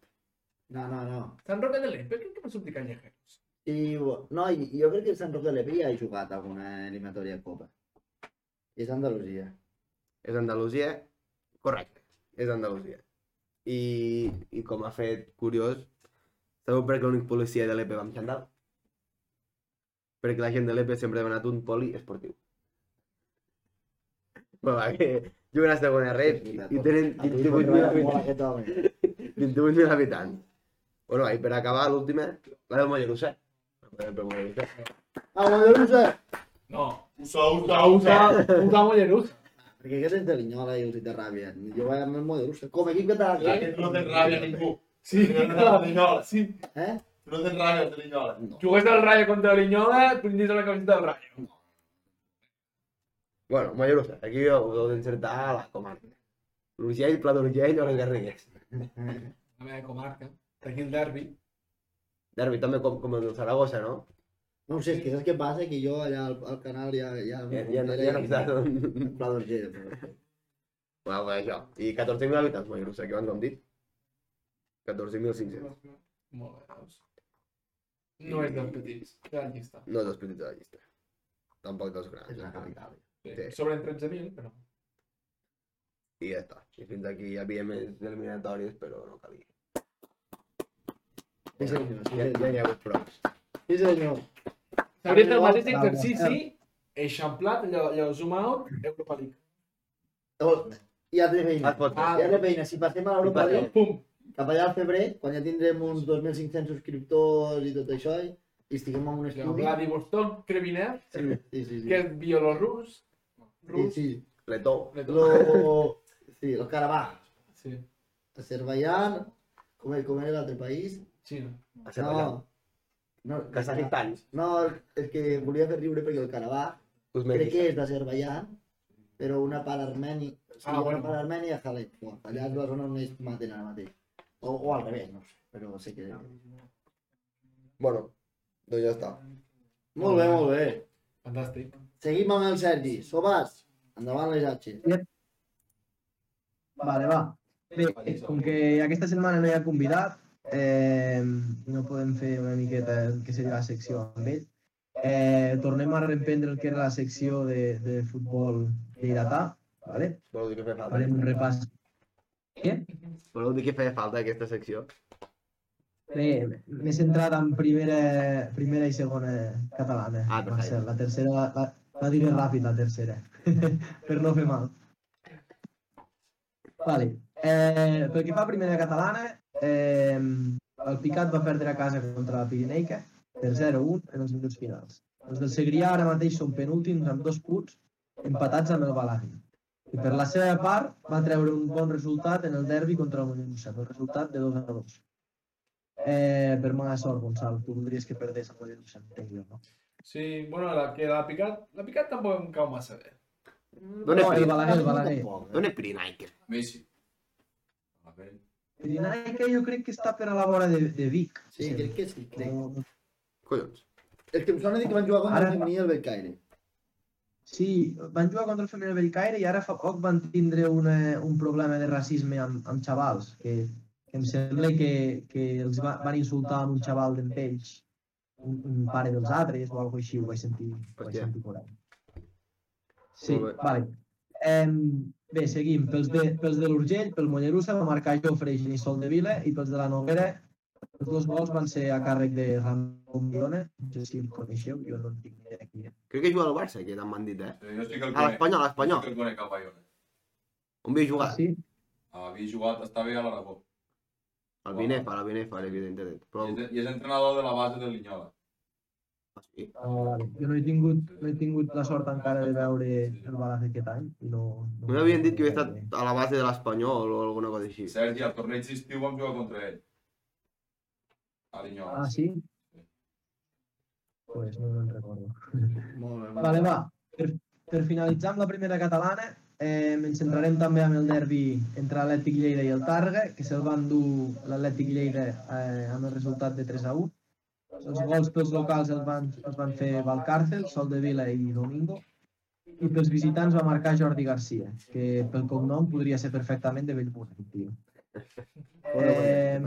No, no, no. Sant Roque de l'Empe, crec que va sortir callejeros. I, no, i- jo crec que el Sant Roc de l'Epi ja ha jugat alguna eliminatòria de Copa. És Andalusia. És Andalusia? Correcte, és Andalusia. I, i com a fet curiós, sabeu per què l'únic policia de l'EPE va amb xandall? Perquè la gent de l'EPE sempre ha demanat un poli esportiu. Però va, que juguen a segona red i, i tenen A tu li 28.000 agrada molt habitants. aquest home. 28.000 habitants. Bueno, i per acabar, l'última, la del Mollerussa. Per Mollerussa. Ah, Mollerussa! No, Usa, usa, usa, usa, Mollerussa. Perquè aquest és de Linyola i els hi té ràbia. Jo vaig amb el Mollerussa. Com a equip català, La que no té ràbia ningú. Sí, la Linyola. sí. Eh? No té ràbia el de Linyola. No. Jugués del Rayo contra l'Iñola, brindis a la camiseta del Rayo. Bueno, Mollerussa, aquí ho heu d'encertar a la comarca. L'Urgell, Pla d'Urgell o les Garrigues. La meva comarca. Aquí el derbi. Derbi també com, com el del Saragossa, no? No ho sé, és que saps què passa? Que jo allà al, al canal ja... Ja, Ja, ja, no- ja no estàs... En Pla d'Urgell. però- Bueno, pues això. I 14.000 habitants, Mollerussa, que abans ho hem dit. 14.500. Molt bé, doncs. No és dels petits, de la llista. No dels petits de la llista. Tampoc dels grans. És la capital. Sí. Sí. Sobren 13.000, però... I ja està. I fins aquí hi havia més eliminatòries, però no calia. Sí, senyor. Sí, Ja, ja n'hi ha hagut prou. Sí, senyor. Hauria fet el mateix exercici, eixamplat, allò, allò zoom out, Europa League. Oh, ja té feina. Ah, Ja té feina. Si passem a l'Europa League, Pum! Cap allà al febrer, quan ja tindrem uns 2.500 subscriptors i tot això, i i estiguem en un estudi... Vladivostok, Krevinev, Sí, sí, sí. que és bielorrus, Sí, rus, sí. Letó. Lo... Sí, el Karabakh. sí, Azerbaiyán, com, com era l'altre país? Xina. Azerbaiyán. No. no Kazajistan. No, és que volia fer riure perquè el Karabakh crec que és d'Azerbaiyán, però una part armeni, sí, Ah, una bueno. part armènia a Halep. Allà és la zona on ells maten ara mateix. O, o al revés, no sé, però sé que... Bueno, doncs ja està. Molt bé, molt bé. Fantàstic. Seguim amb el Sergi. Sobas, endavant les H. Vale, va. Bé, com que aquesta setmana no hi ha convidat, eh, no podem fer una miqueta el que seria la secció amb ell. Eh, tornem a reprendre el que era la secció de, de futbol lleidatà, vale? Voleu dir que feia falta? farem un repàs. Voleu dir que feia falta aquesta secció? Bé, m'he centrat en primera, primera i segona catalana. Ah, perfecte. La tercera la, la, la diré ràpid, la tercera, per no fer mal. Vale. Eh, pel que fa a primera catalana, eh, el Picat va perdre a casa contra la Pirineica per 0-1 en els minuts finals. Els del Segrià ara mateix són penúltims amb dos punts empatats amb el Balari. I per la seva part va treure un bon resultat en el derbi contra el Mollerussa, el resultat de 2 a 2. Eh, per mala sort, Gonçalo, tu voldries que perdés el Mollerussa, entenc jo, no? Sí, bueno, la, que la picat, la picat tampoc em cau massa bé. D'on és No, el Pirinaica? Balaguer, el Balaguer. D'on és Pirinaica? Messi. Pirinaica jo crec que està per a la vora de, de Vic. Sí, crec que sí. Crec. Collons. És que em sona dir que van jugar contra Ara- el femení i el Belcaire. Sí, van jugar contra el femení del Bellcaire i ara fa poc van tindre una, un problema de racisme amb, amb xavals, que, que em sembla que, que els va, van insultar amb un xaval d'en Pells, un, un pare dels altres o alguna així, ho vaig sentir, ho vaig sentir por ahí. Sí, vale. Em, bé, seguim. Pels de, pels de l'Urgell, pel Mollerussa va marcar Jofre i Genissol de Vila i pels de la Noguera els dos gols van ser a càrrec de Ramon Mione, no sé si el coneixeu, jo no en tinc ni és. Crec que juga al Barça, que m'han dit, eh? Eh, Jo sí que el A l'Espanyol, a l'Espanyol. Jo sí que el conec Bayona. On havia jugat? Ah, sí? Havia jugat, està bé a l'Aragó. Al Binefa, a la Binefa, evidentment. Però... I és, I és entrenador de la base del Linyola. Ah, sí. Vale. Jo no he, tingut, no he tingut la sort encara de veure el balanç d'aquest any i no... no M'havien dit que havia estat a la base de l'Espanyol o alguna cosa així. Sergi, al torneig d'estiu vam jugar contra ell. Ah, sí? Pues no me'n recordo. Molt bé. Vale, va. Per, per finalitzar amb la primera catalana, eh, ens centrarem també amb el derbi entre l'Atlètic Lleida i el Targa, que se'l van dur l'Atlètic Lleida eh, amb el resultat de 3 a 1. Els gols pels locals els van, els van fer Valcárcel, Sol de Vila i Domingo. I pels visitants va marcar Jordi Garcia, que pel cognom podria ser perfectament de Bellmunt, tio. Eh...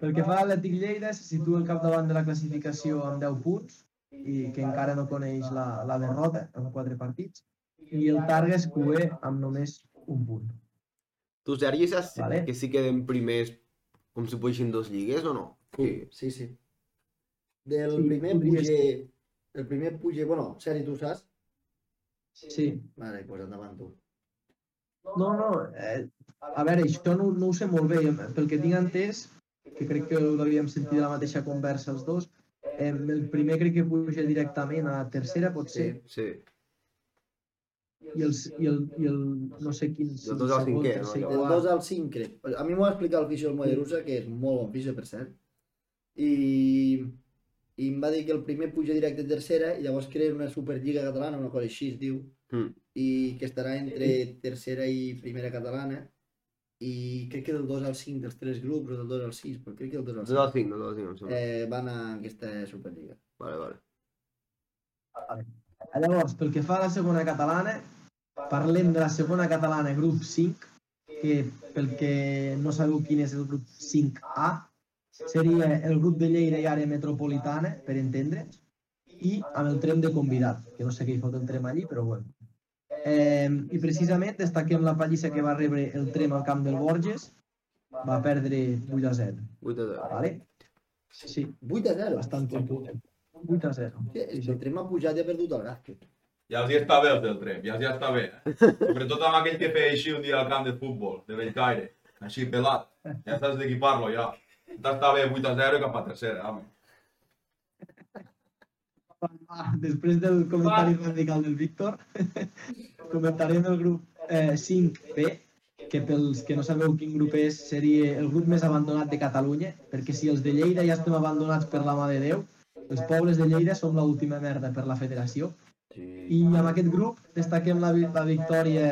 Pel que fa a l'Atlètic Lleida, se situa al capdavant de la classificació amb 10 punts i que encara no coneix la, la derrota en 4 partits. I el Targa és QE amb només un punt. Tu, Sergi, saps Vale. que si queden primers com si poguessin dos lligues o no? Sí, sí, sí. Del Sí, primer puge... El primer puge... Bueno, Sergi, tu saps? Sí. Vale, doncs endavant tu. No, no, eh, a veure, això no, no ho sé molt bé. Pel que tinc entès, que crec que ho havíem sentit de la mateixa conversa els dos, eh, el primer crec que puja directament a tercera, pot ser, Sí. i el, i el, i el no sé quin... Del dos al segon, cinquè, tercer, no? Del quart. 2 al 5, crec. A mi m'ho va explicar el fisio del Mollerussa, que és molt bon fisio, per cert. I, I em va dir que el primer puja directe a tercera i llavors crea una Superliga catalana, una cosa així es diu, Mm. I que estarà entre tercera i primera catalana. I crec que del 2 al 5 dels tres grups, o del 2 al 6, però crec que del 2 al 5, Dos al cinc, dos al cinc, em sembla. eh, van a aquesta Superliga. Vale, vale. Llavors, pel que fa a la segona catalana, parlem de la segona catalana grup 5, que pel que no sabeu quin és el grup 5A, seria el grup de Lleida i àrea metropolitana, per entendre'ns, i amb el trem de convidat, que no sé què hi fot el trem allí, però bueno. Eh, I precisament destaquem la pallissa que va rebre el trem al camp del Borges, va perdre 8 a 0, 8 a 0. vale? Sí, 8 a 0. bastant contundent. 8 a 0. Hòstia, és que el tren m'ha pujat i ha perdut el gas. Ja els hi està bé els del tren, ja els hi està bé. Sobretot amb aquell que feia així un dia al camp de futbol, de Bellcaire. Així pelat. Ja saps d'equipar-lo ja. T'està bé 8 a 0 i cap a tercera, home. Ah, després del comentari radical del Víctor, comentarem el grup eh, 5B, que pels que no sabeu quin grup és, seria el grup més abandonat de Catalunya, perquè si els de Lleida ja estem abandonats per la mà de Déu, els pobles de Lleida som l'última merda per la federació. I amb aquest grup destaquem la, la victòria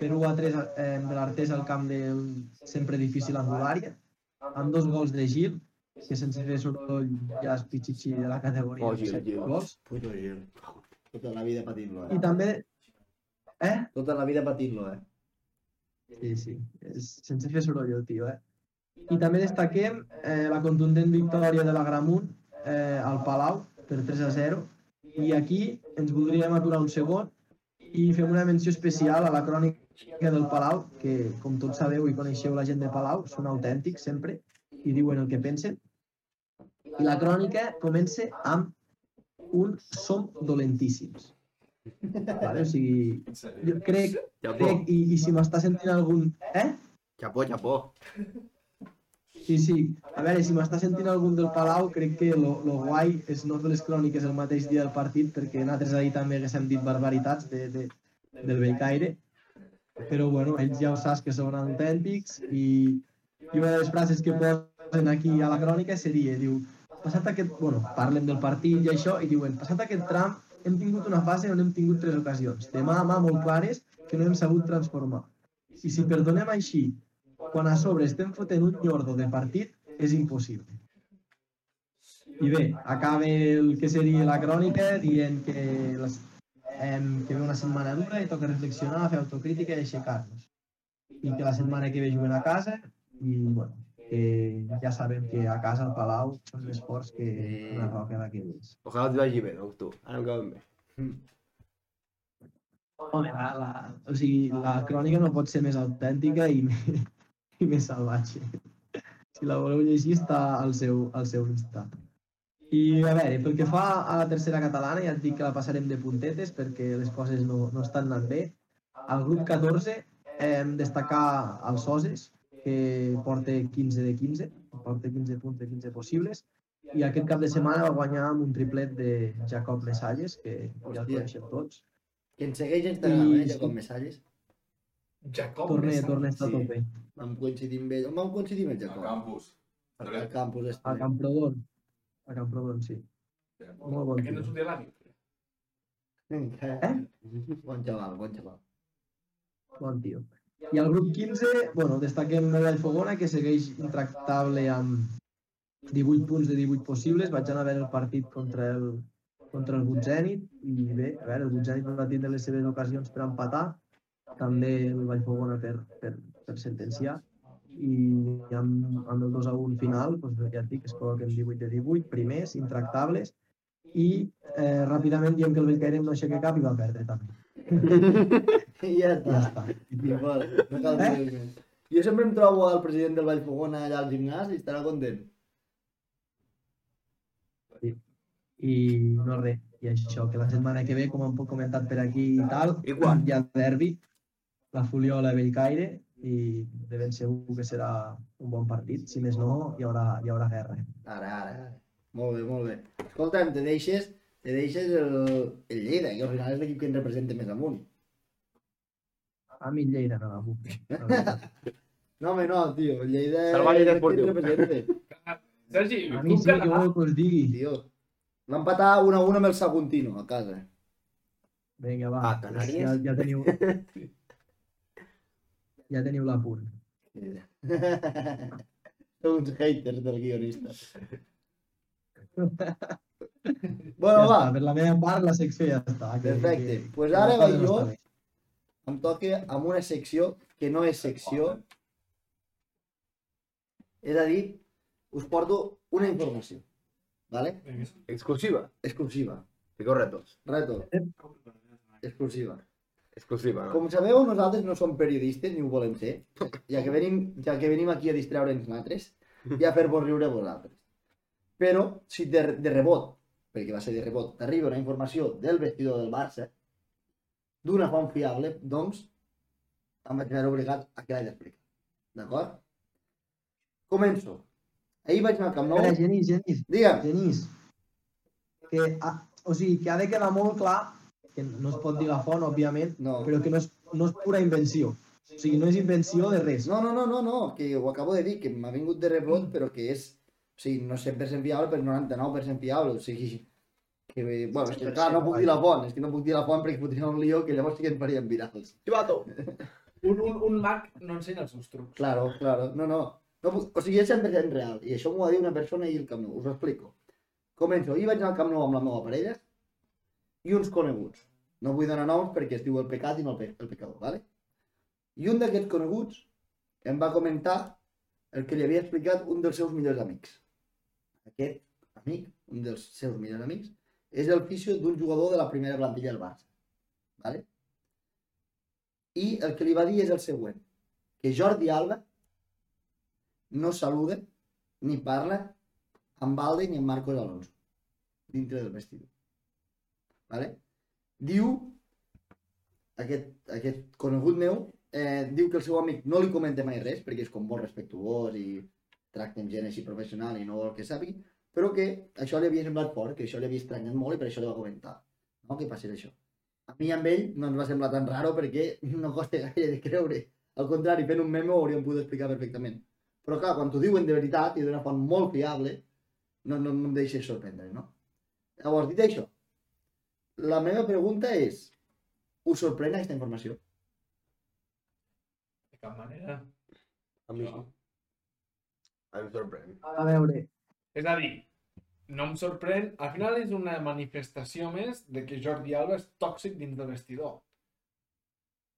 per 1 a 3 eh, de l'Artés al camp del sempre difícil Angulària, amb dos gols de Gil, que sense fer soroll ja és pitxitxi de la categoria. Oh, set Gil. gols. Puto Gil. Tota la vida patint-lo, I eh? també... Eh? Tota la vida patint-lo, eh? Sí, sí. És, sense fer soroll el tio, eh? I també destaquem eh, la contundent victòria de la Gramunt eh, al Palau per 3 a 0. I aquí ens voldríem aturar un segon i fem una menció especial a la crònica del Palau, que com tots sabeu i coneixeu la gent de Palau, són autèntics sempre i diuen el que pensen. I la crònica comença amb un som dolentíssims. Vale? O sigui, jo crec, crec i, i si m'està sentint algun... Eh? xapó, xapó. Sí, sí. A veure, si m'està sentint algun del Palau, crec que lo, lo guai és no fer les cròniques el mateix dia del partit, perquè nosaltres ahir també haguéssim dit barbaritats de, de, del Bellcaire. Però, bueno, ells ja ho saps que són autèntics i, i una de les frases que posen aquí a la crònica seria, diu, passat aquest, bueno, parlen del partit i això, i diuen, passat aquest tram hem tingut una fase on hem tingut tres ocasions, de mà a mà molt clares, que no hem sabut transformar. I si perdonem així, quan a sobre estem fotent un nyordo de partit, és impossible. I bé, acaba el que seria la crònica dient que, les, em, que ve una setmana dura i toca reflexionar, fer autocrítica i aixecar-nos. I que la setmana que ve juguen a casa i, bueno, que ja sabem que a casa al Palau són més forts que una roca d'aquelles. Ojalà et vagi bé, tu. Ara em cauen bé. Home, la, la, o sigui, la crònica no pot ser més autèntica i, i més salvatge. Si la voleu llegir està al seu, al seu Insta. I a veure, pel que fa a la tercera catalana, ja et dic que la passarem de puntetes perquè les coses no, no estan anant bé. Al grup 14 hem destacar els Soses, que porta 15 de 15, porta 15 punts de 15 possibles, i aquest cap de setmana va guanyar amb un triplet de Jacob Mesalles, que ja el coneixem tots. Que ens segueix a Instagram, I- eh, Jacob Mesalles. Jacob Torna, Mesa. torna a estar Sí. tot bé. Vam coincidir amb ell. On vam coincidir amb el Al Jacob? campus. Al campus. Este. A Camprodon. A Camprodon, sí. Molt bon Aquest no un dia ràdio. Eh? Bon xaval, bon xaval. Bon tio. I al grup 15, bueno, destaquem el Vallfogona, que segueix intractable amb 18 punts de 18 possibles. Vaig anar a veure el partit contra el, contra el Butzènit i bé, a veure, el Butzènit va tindre les seves ocasions per empatar, també el Vallfogona per, per, per sentenciar i amb, amb el 2 a 1 final, doncs, ja et dic, es col·loquen 18 de 18, primers, intractables, i eh, ràpidament diem que el Bellcaire no aixeca cap i va perdre també. I ja està. Està. Igual, no cal Eh? dir més. Jo sempre em trobo al president del Vallfogona allà al gimnàs i estarà content. i no res, i això, que la setmana que ve, com hem comentat per aquí i tal, I quan? hi ha derbi, la Fuliola i Bellcaire, i de ben segur que serà un bon partit, si més no, hi haurà, hi haurà guerra. Ara, ara, ara. Molt bé, molt bé. Escolta'm, te deixes, te deixes el, el Lleida, que al final és l'equip que ens representa més amunt. A mi Lleida no la puc. la. No, home, no, tio, Lleida Salvar Lleida Esportiu. Sergi, A mi tu sí, que vol que us digui. Tio, va empatar 1 a 1 amb el Saguntino, a casa. Vinga, va, Ah, Canàries? ja, ja teniu... Ja teniu l'apunt. Sou uns haters del guionista. Ja Bueno, va, està, per la meva part, la secció ja està. que- Perfecte. que- Pues ara la vaig jo. Em toca amb una secció que no és secció. És a dir, us porto una informació. ¿Vale? Exclusiva. Exclusiva. Fico retos. Reto. Exclusiva. Exclusiva. No? Com sabeu, nosaltres no som periodistes ni ho volem ser, ja que venim, ja que venim aquí a distreure'ns nosaltres i a fer-vos riure vosaltres. Però, si de, de rebot, perquè va ser de rebot, t'arriba una informació del vestidor del Barça, d'una font fiable, doncs, em vaig veure obligat a que l'he d'explicar. D'acord? Començo. Ahir vaig anar al Camp Nou. Espera, Genís, Genís, Digue'm. Genís, que, ha, o sigui, que ha de quedar molt clar que no es pot dir la font, òbviament, No. però que no és, no és pura invenció. O sigui, no és invenció de res. No, no, no, no, no, que ho acabo de dir, que m'ha vingut de rebot, però que és, o sigui, no 100% fiable, però 99% fiable, o sigui, que, bueno, és que clar, no puc dir la font, és que no puc dir la font perquè fotria un lío que llavors sí que ens farien virals. Chivato. Un, un, un mag no ensenya els seus trucs. Claro, claro, no, no, no puc, o sigui, és 100% real, i això m'ho va dir una persona ahir al Camp Nou, us ho explico. Començo, ahir vaig anar al Camp Nou amb la meva parella i uns coneguts. No vull donar noms perquè es diu el pecat i no el, pe el pecador, ¿vale? I un d'aquests coneguts em va comentar el que li havia explicat un dels seus millors amics. Aquest amic, un dels seus millors amics, és el fisio d'un jugador de la primera plantilla del Barça. ¿vale? I el que li va dir és el següent, que Jordi Alba no saluda ni parla amb Valde ni amb Marcos Alonso dintre del vestidor. ¿vale? Diu, aquest, aquest conegut meu, eh, diu que el seu amic no li comenta mai res, perquè és com molt respectuós i tracta amb gent així professional i no vol que sàpiga, però que això li havia semblat fort, que això li havia estranyat molt i per això li va comentar. No, que passés això. A mi amb ell no ens va semblar tan raro perquè no costa gaire de creure. Al contrari, fent un meme ho hauríem pogut explicar perfectament. Però clar, quan t'ho diuen de veritat i d'una font molt fiable, no, no, no em deixes sorprendre, no? Llavors, dit això, la meva pregunta és, us sorprèn aquesta informació? De cap manera. A mi sí. A mi em sorprèn. A veure, És a dir, no em sorprèn, al final és una manifestació més de que Jordi Alba és tòxic dins del vestidor.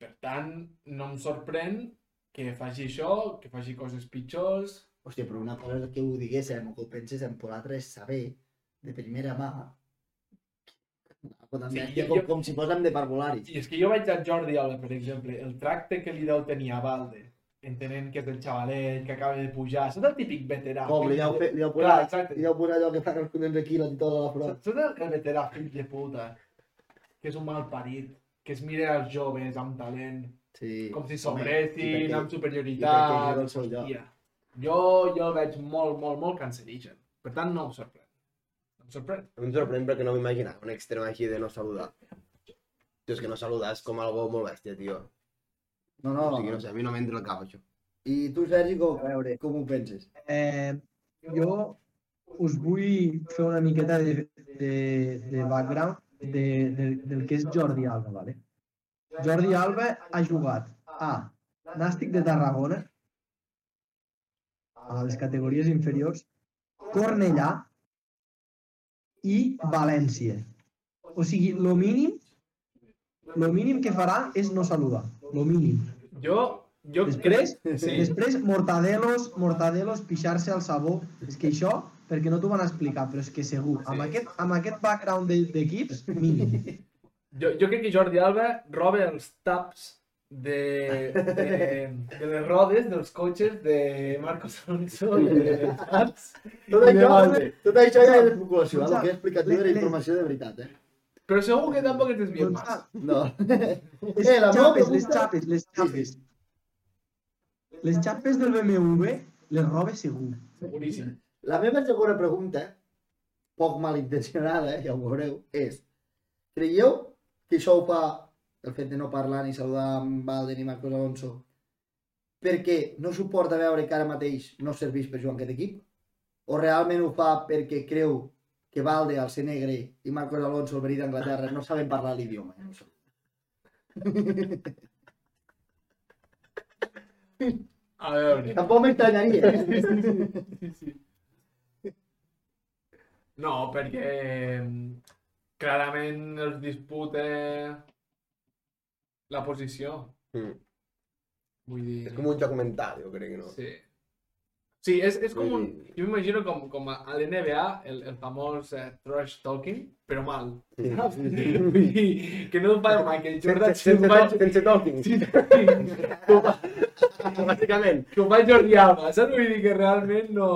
Per tant, no em sorprèn que faci això, que faci coses pitjors. Hòstia, però una cosa que ho diguéssim o que ho penséssim, però l'altra és saber de primera mà com, Sí, jo- com, com si fóssim de parvularis. I és que jo vaig a Jordi Alba, per exemple, el tracte que li deu tenir a Valde, entenent que és el xavalet que acaba de pujar, saps el típic veterà? Com, li deu, fer, li deu Clar, posar, exacte. li deu posar allò que fan els collons aquí, la titola a la front. Saps el, el veterà fill de puta? Que és un mal parit, que es mira els joves amb talent, Sí. com si sobressin, amb i perquè superioritat. Hòstia. Jo, jo el veig molt, molt, molt cancerigen. Per tant, no em sorprèn. No em sorprèn. A mi em sorprèn perquè no m'imaginava un extrem així de no saludar. Tio, és que no saludar és com algo molt bèstia, tio. No, no, O sigui, no sé, a mi no m'entra al cap, això. I tu, Sergi, com, a veure, com ho penses? eh, jo us vull fer una miqueta de, de, de background de, de, del que és Jordi Alba, ¿vale? Jordi Alba ha jugat a Nàstic de Tarragona, a les categories inferiors, Cornellà i València. O sigui, lo mínim, lo mínim que farà és no saludar, lo mínim. Jo, jo Després, Sí. després mortadelos, mortadelos, pixar-se al sabó. És que això, perquè no t'ho van explicar, però és que segur, amb, Sí. aquest, amb aquest background de- d'equips, mínim. Jo, jo crec que Jordi Alba roba els taps de, de, de les rodes dels cotxes de Marcos Alonso i de. Tot això, tot això ja és especulació, eh? el que he explicat jo Le- era informació de veritat, eh? Però segur que tampoc desvies Doncs, massa. No. les Eh, la xapes, les xapes, les xapes. Les xapes del BMW les roba segur. Seguríssim. La meva segona pregunta, poc malintencionada, eh, ja ho veureu, és creieu que això ho fa el fet de no parlar ni saludar amb Valde ni Marcos Alonso perquè no suporta veure que ara mateix no serveix per jugar en aquest equip? O realment ho fa perquè creu que Valde, al ser negre, i Marcos Alonso, el verí d'Anglaterra, no saben parlar l'idioma? Sé. A veure. Tampoc m'estranyaria. eh? Sí, sí. No, perquè mm, clarament els disputa la posició. Mm. Vull dir... És com un joc mental, jo crec, no? Sí. Sí, és, és com un... Sí. Jo m'imagino com, com a l'NBA, el, el famós eh, trash talking, però mal. Sí. Saps? Vull dir, que no ho fa Michael Jordan, Sense, que ho fa... sense, sense talking. Sí, fa, Bàsicament. que ho fa Jordi Alba, saps? Vull dir que realment no...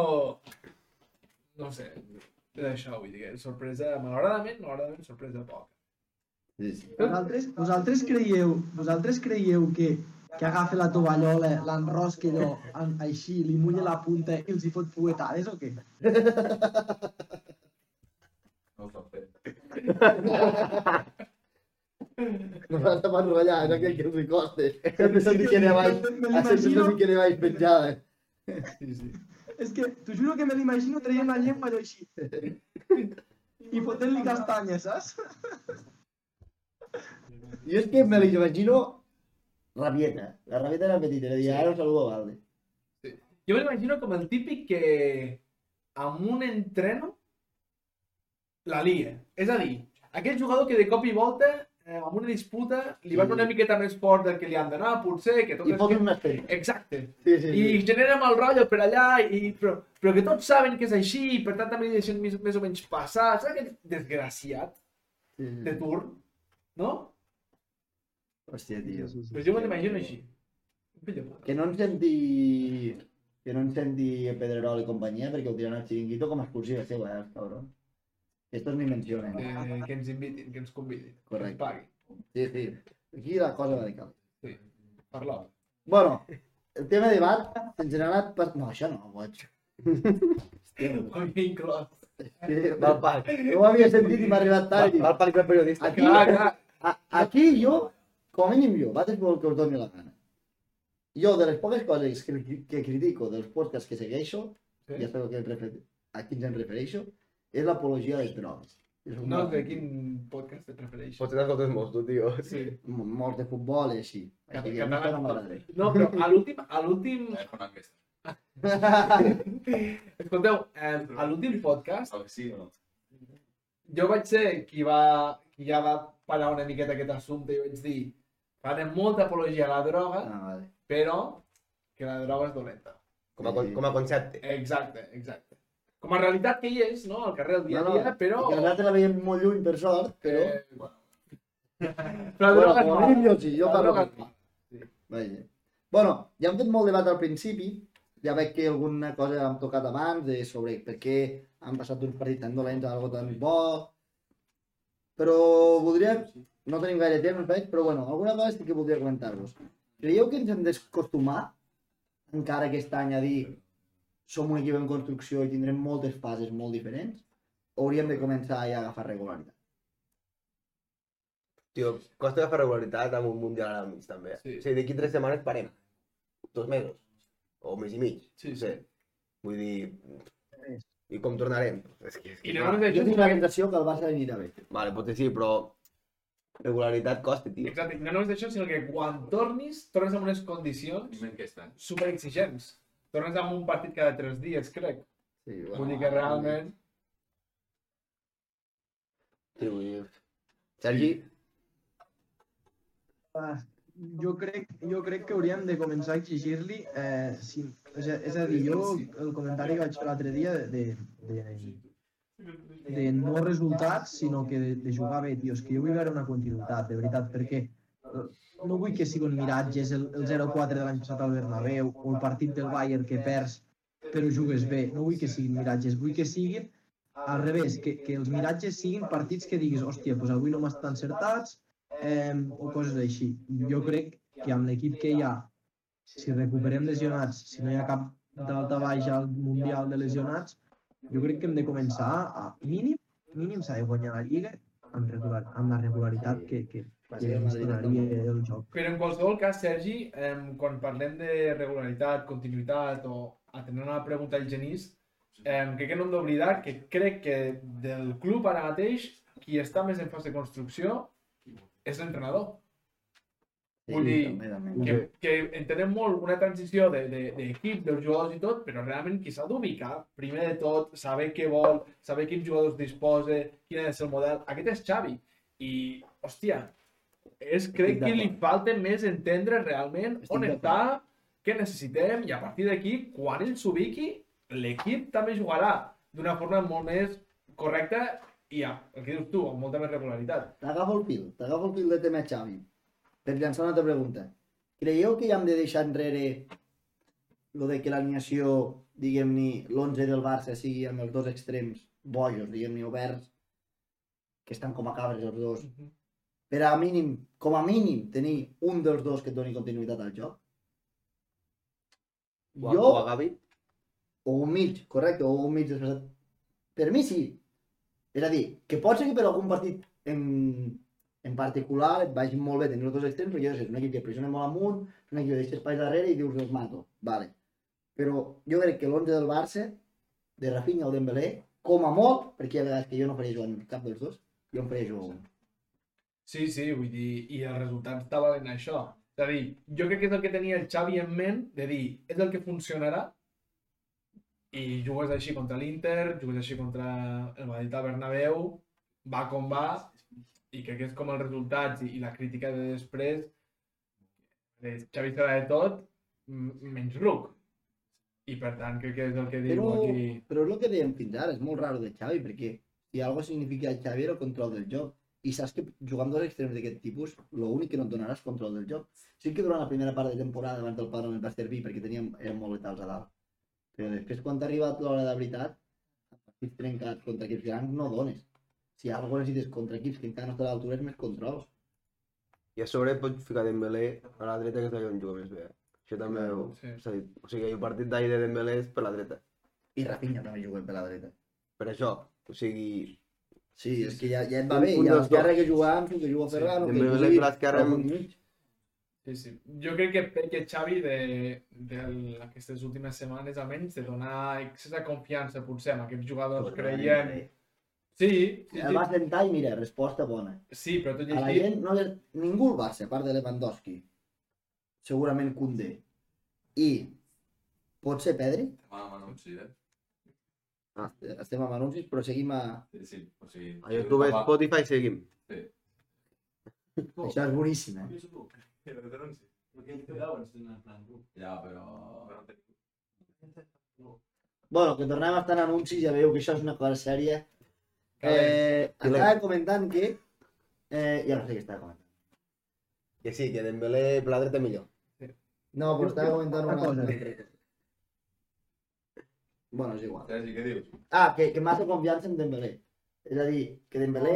No sé, és això, vull dir que sorpresa, malauradament, malauradament, sorpresa poca. Sí, sí. Vosaltres, vosaltres creieu, vosaltres creieu que, que agafa la tovallola, l'enrosca allò en- així, li mulla la punta i els hi fot fuetades o què? No ho sap fer. No s'ha d'enrotllar, és aquell que els hi costa. Sempre se'n fiquen a baix, Me sempre se'n l'imagino, fiquen a baix penjada. Sí, sí. és que t'ho juro que me l'imagino traient la llengua allò així. I fotent-li castanyes, saps? Jo és que me l'imagino rabieta. La rabieta era petita, era dir, ara no saludo a Valde. Jo m'imagino com el típic que amb un entreno la lia. És a dir, aquell jugador que de cop i volta eh, amb una disputa li van Sí. una miqueta més fort del que li han d'anar, potser, que tot I és que... un esperi. Exacte. Sí, sí, I sí. genera mal rotllo per allà, i, però, però que tots saben que és així, i per tant també li deixen més, més o menys passar. Saps aquest desgraciat sí, de sí. turn? No? Hòstia, tio. Però jo me l'imagino així. Que no ens. Que no ens senti Pedrerol i companyia perquè ho tiren al xiringuito com a exclusiva seva, eh, els cabrons. Estos ni mencionen. Eh, que ens invitin, que ens convidin. Correcte. Que ens paguin. Sí, sí. Aquí la cosa va de cal. Sí. Bueno, el tema de bar ens n'ha anat... Per... No, això no, boig. Hòstia, Ho havia inclòs. sí, Val pal. no ho havia sentit i m'ha arribat tard. val periodista. Aquí, Clar, clar. a, aquí jo, com a mínim jo, va fer el que us doni la gana. Jo, de les poques coses que, que critico dels podcasts que segueixo, Sí? ja sabeu que em refer... a quins em refereixo, és l'apologia les drogues. És un No, molt- de quin podcast et prefereixes? Potser t'escoltes molts, tu, tio. Sí. Molts de futbol i així. Cat- Així que a mi català- no. No, però a l'últim... A l'últim... Eh. Escolteu, eh, a l'últim podcast sí o no? jo vaig ser qui va qui ja va parar una miqueta aquest assumpte i vaig dir farem molta apologia a la droga, Ah, vale. però que la droga és dolenta. Com a, com a concepte. Exacte, exacte. Com a realitat que hi és, no? Al carrer el dia a No, no, dia, però... Que nosaltres la veiem molt lluny, per sort, però... Eh, bueno. però la Bueno, droga és com a mala. jo sí, jo La parlo és mala. Vaja. Bueno, ja hem fet molt debat al principi, ja veig que alguna cosa hem tocat abans de sobre per què han passat d'uns partits tan dolents a algo tan bo, però voldria, no tenim gaire temps, veig, però bueno, alguna cosa sí que voldria comentar-vos. Creieu que ens hem d'acostumar, encara aquest any, a dir som un equip en construcció i tindrem moltes fases molt diferents, o hauríem de començar ja a agafar regularitat? Tio, costa agafar regularitat amb un mundial al mig, també. Sí. O sigui, d'aquí tres setmanes parem. Dos mesos. O mes i mig. Sí, no sé. Vull dir... I com tornarem? És que, és que I no només Jo tinc la sensació que el Barça anirà bé. Vale, potser sí, però... Regularitat costa, tio. Exacte, no només això, sinó que quan tornis, tornes amb unes condicions super exigents. Tornes amb un partit cada tres dies, crec. Sí, Vull dir que realment... Sí. Sergi, Ah, jo crec, jo crec que hauríem de començar a exigir-li, eh, si, és, a, és a dir, jo el comentari que vaig fer l'altre dia de, de, de, de no resultats, sinó que de, de jugar bé, tio, és que jo vull veure una continuïtat, de veritat, perquè eh, no vull que siguin miratges el, el 0-4 de l'any passat al Bernabéu o el partit del Bayern que perds però jugues bé, no vull que siguin miratges, vull que siguin al revés, que, que els miratges siguin partits que diguis, hòstia, doncs avui no m'estan encertats, eh, o coses així. Jo crec que amb l'equip que hi ha, si recuperem lesionats, si no hi ha cap d'alta baix al Mundial de lesionats, jo crec que hem de començar a mínim, mínim s'ha de guanyar la Lliga amb, regular, amb la regularitat que, que, que ens donaria el joc. Però en qualsevol cas, Sergi, eh, quan parlem de regularitat, continuïtat o atenent a la pregunta del Genís, eh, crec que no hem d'oblidar que crec que del club ara mateix qui està més en fase de construcció és l'entrenador. Vull dir. Que, que entenem molt una transició d'equip, de, de, d'equip, dels jugadors i tot, però realment qui s'ha d'ubicar, primer de tot, saber què vol, saber quins jugadors disposa, quin ha de ser el model. Aquest és Xavi. I, hòstia, és, crec que li falta més entendre realment Estic on està, què necessitem, i a partir d'aquí, quan ell s'ubiqui, l'equip també jugarà d'una forma molt més correcta i, ja, el que dius tu, amb molta més regularitat. T'agafo el fil, t'agafo el fil de tema Xavi. Per llançar una altra pregunta. Creieu que ja hem de deixar enrere lo de que l'alineació, diguem-ne, l'11 del Barça sigui amb els dos extrems bojos, diguem-ne, oberts, que estan com a cabres els dos, per a mínim, com a mínim, tenir un dels dos que et doni continuïtat al joc? o, a- Jo, o a Gavi, o un mig, correcte, o un mig desplaçat. Per mi sí. És a dir, que pot ser que per algun partit en, en particular et vagi molt bé tenir els dos extrems, perquè jo sé, és un equip que pressiona molt amunt, un equip que deixa espais darrere i dius els mato. Vale. Però jo crec que l'11 del Barça, de Rafinha o Dembélé, com a molt, perquè ha vegades que jo no faria jugar cap dels dos, jo em faria jugar un. Sí, sí, vull dir, i el resultat està valent això. És a dir, jo crec que és el que tenia el Xavi en ment, de dir, és el que funcionarà, i jugues així contra l'Inter, jugues així contra el Madrid al Bernabéu, va com va, i crec que és com els resultats i, i la crítica de després, de Xavi serà de tot, menys Ruc. I per tant, crec que és el que diu Però, aquí... però és el que dèiem fins ara, és molt raro de Xavi, perquè si algo significa Xavi era el control del joc. I saps que jugant dos extrems d'aquest tipus, l'únic que no et donarà és control del joc. Sí que durant la primera part de temporada abans del ens va servir perquè teníem, érem molt letals a dalt. Però després quan t'ha arribat l'hora de veritat, partits trencats contra equips grans no dones. Si algo necessites contra equips que encara no està a l'altura és més control. i a sobre pots ficar Dembélé a la dreta, que és allà on juga més bé. Això també Claro, sí. s'ha dit. O sigui, el partit d'ahir de Dembélé és per la dreta. I Rafinha també juga per la dreta. Per això, o sigui, Sí, és que ja, ja et va bé. un I a dels l'esquerra que jugam, que juga Ferran, o que Dembélé jugui per l'esquerra amb-. Sí, sí. Jo crec que perquè Xavi de, de aquestes últimes setmanes almenys de donar excessa confiança potser amb aquests jugadors creient... Sí, sí, El va sí, sentar i mira, resposta bona. sí, però tot i A la així... gent, no, ningú al Barça, a part de Lewandowski, segurament Koundé, i pot ser Pedri, Demà amb anunci, eh? ah, estem amb anuncis, però seguim a... Sí, sí. O sigui, A YouTube, demà- Spotify, seguim. Això és boníssim, eh? Ja, però... Bueno, que tornem a estar en anuncis, ja veieu que això és una cosa sèria. Eh, estava comentant que... Eh, ja no sé què estava comentant. Que sí, que Dembélé la dreta millor. No, però estava comentant una cosa. Bueno, és igual. Sergi, què dius? Ah, que, que massa confiança en Dembélé. És a dir, que Dembélé,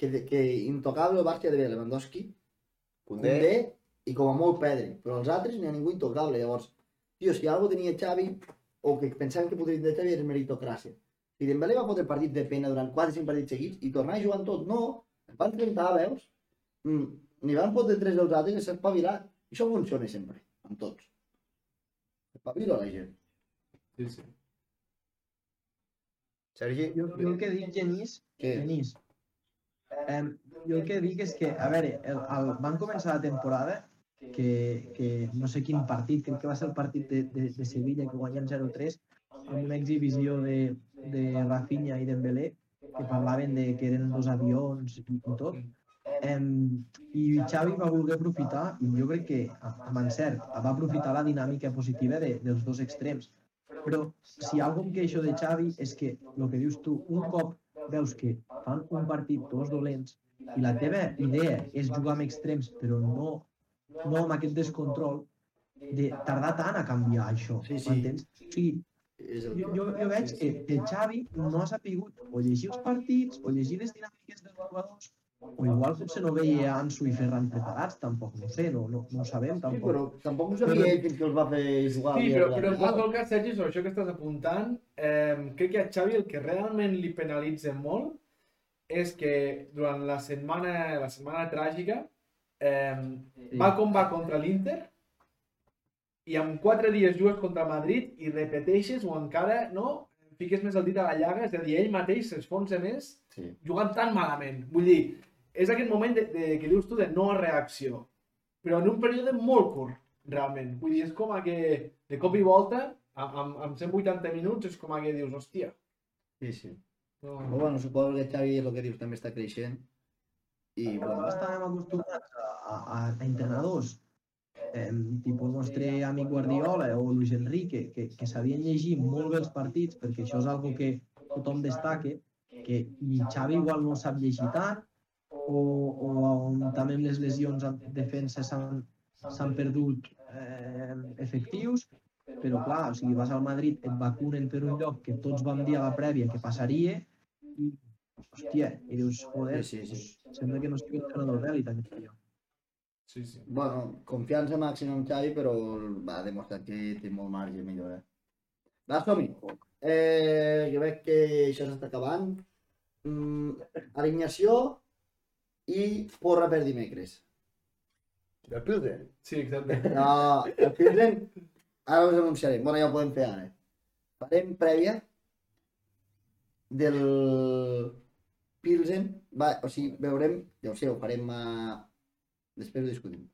que, que intocable Barça de Lewandowski, Koundé, Koundé i com a molt Pedri, però els altres n'hi ha ningú intocable. Llavors, tio, si algo tenia Xavi, o que pensaven que podria tenir Xavi, era meritocràcia. Si Dembélé va fotre partits de pena durant 4-5 partits seguits i tornar a jugar en tot, no, es van trencar, veus? Mm, N'hi van fotre tres als altres i s'ha espavilat. Això funciona sempre, amb tots. Espavila la gent. Sí, sí. Sergi, Jo, jo el que dic, Genís, Què? Genís, eh, jo el que dic és que, a veure, el, el, van començar la temporada que, que no sé quin partit, crec que va ser el partit de, de, de Sevilla que guanyen 0-3 amb una exhibició de, de Rafinha i Dembélé que parlaven de que eren dos avions i, i tot. Em, I Xavi va voler aprofitar, i jo crec que amb encert, va aprofitar la dinàmica positiva de, dels dos extrems. Però si algo em queixo de Xavi és que, el que dius tu, un cop veus que fan un partit tots dolents i la teva idea és jugar amb extrems, però no, no amb aquest descontrol, de tardar tant a canviar això, Sí, sí. m'entens? O sigui, És el... jo, jo, jo veig que, que Xavi no ha sapigut o llegir els partits, o llegir les dinàmiques dels jugadors, o igual potser no veia Ansu i Ferran preparats, tampoc, no sé, no, no, no ho sabem Sí, tampoc. però tampoc ho sabia ell fins que els va fer jugar. Sí, però, Villarreal. però en qualsevol cas, Sergi, sobre això que estàs apuntant, eh, crec que a Xavi el que realment li penalitza molt és que durant la setmana, la setmana tràgica eh, va com va contra l'Inter i en quatre dies jugues contra Madrid i repeteixes o encara no fiques més el dit a la llaga, és a dir, ell mateix s'esfonsa més Sí. jugant tan malament. Vull dir, és aquest moment de, de, que dius tu de no reacció, però en un període molt curt, realment. Vull dir, és com a que de cop i volta, amb, amb, amb 180 minuts, és com a que dius, hòstia. Sí, sí. No, Però bueno, suposo que Xavi, el que dius, també està creixent. I, Bueno, bueno, estàvem acostumats a, a, a entrenadors eh, tipus el nostre amic Guardiola o Luis Enrique, que, que sabien llegir molt bé els partits, perquè això és algo que tothom destaca, que i Xavi igual no sap llegir tant, o, o on també amb les lesions en defensa s'han s'han perdut eh, efectius, però clar, o sigui, vas al Madrid, et vacunen per un lloc que tots vam dir a la prèvia que passaria, i, hòstia, i dius, joder, Sí, sí, sí. sembla que no estigui entrenador d'èlit aquest tio. Sí, sí. bueno, confiança màxima en Xavi, però va demostrar que té molt marge de millora. Va, som-hi. Eh, jo veig que això s'està acabant. Mm, alineació i porra per dimecres. del Pilsen. Sí, exacte. No, el Pilsen, ara us anunciarem. Bueno, ja ho podem fer ara. Farem prèvia del Pilsen. Va, o sigui, veurem, ja ho sé, ho farem a... Després ho discutim.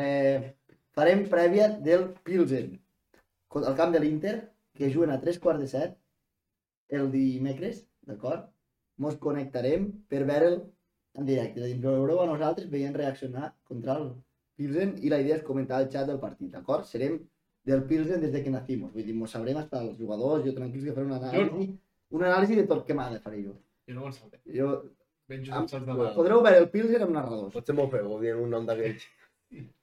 Eh, farem prèvia del Pilsen. Al camp de l'Inter, que juguen a 3 quarts de set el dimecres, d'acord? Mos connectarem per veure'l en directe. És a dir, veureu a nosaltres veient reaccionar contra el Pilsen i la idea és comentar el xat del partit, d'acord? Serem del Pilsen des de que nacimos, vull dir, mos sabrem hasta els jugadors, jo tranquils que faré una anàlisi, una anàlisi de tot que m'ha de faré jo. Jo no me'n salté. jo Ben Am- just saps de Bueno. dalt. podreu veure el Pilsen amb narradors. Pot ser molt feo dient un nom d'aquells.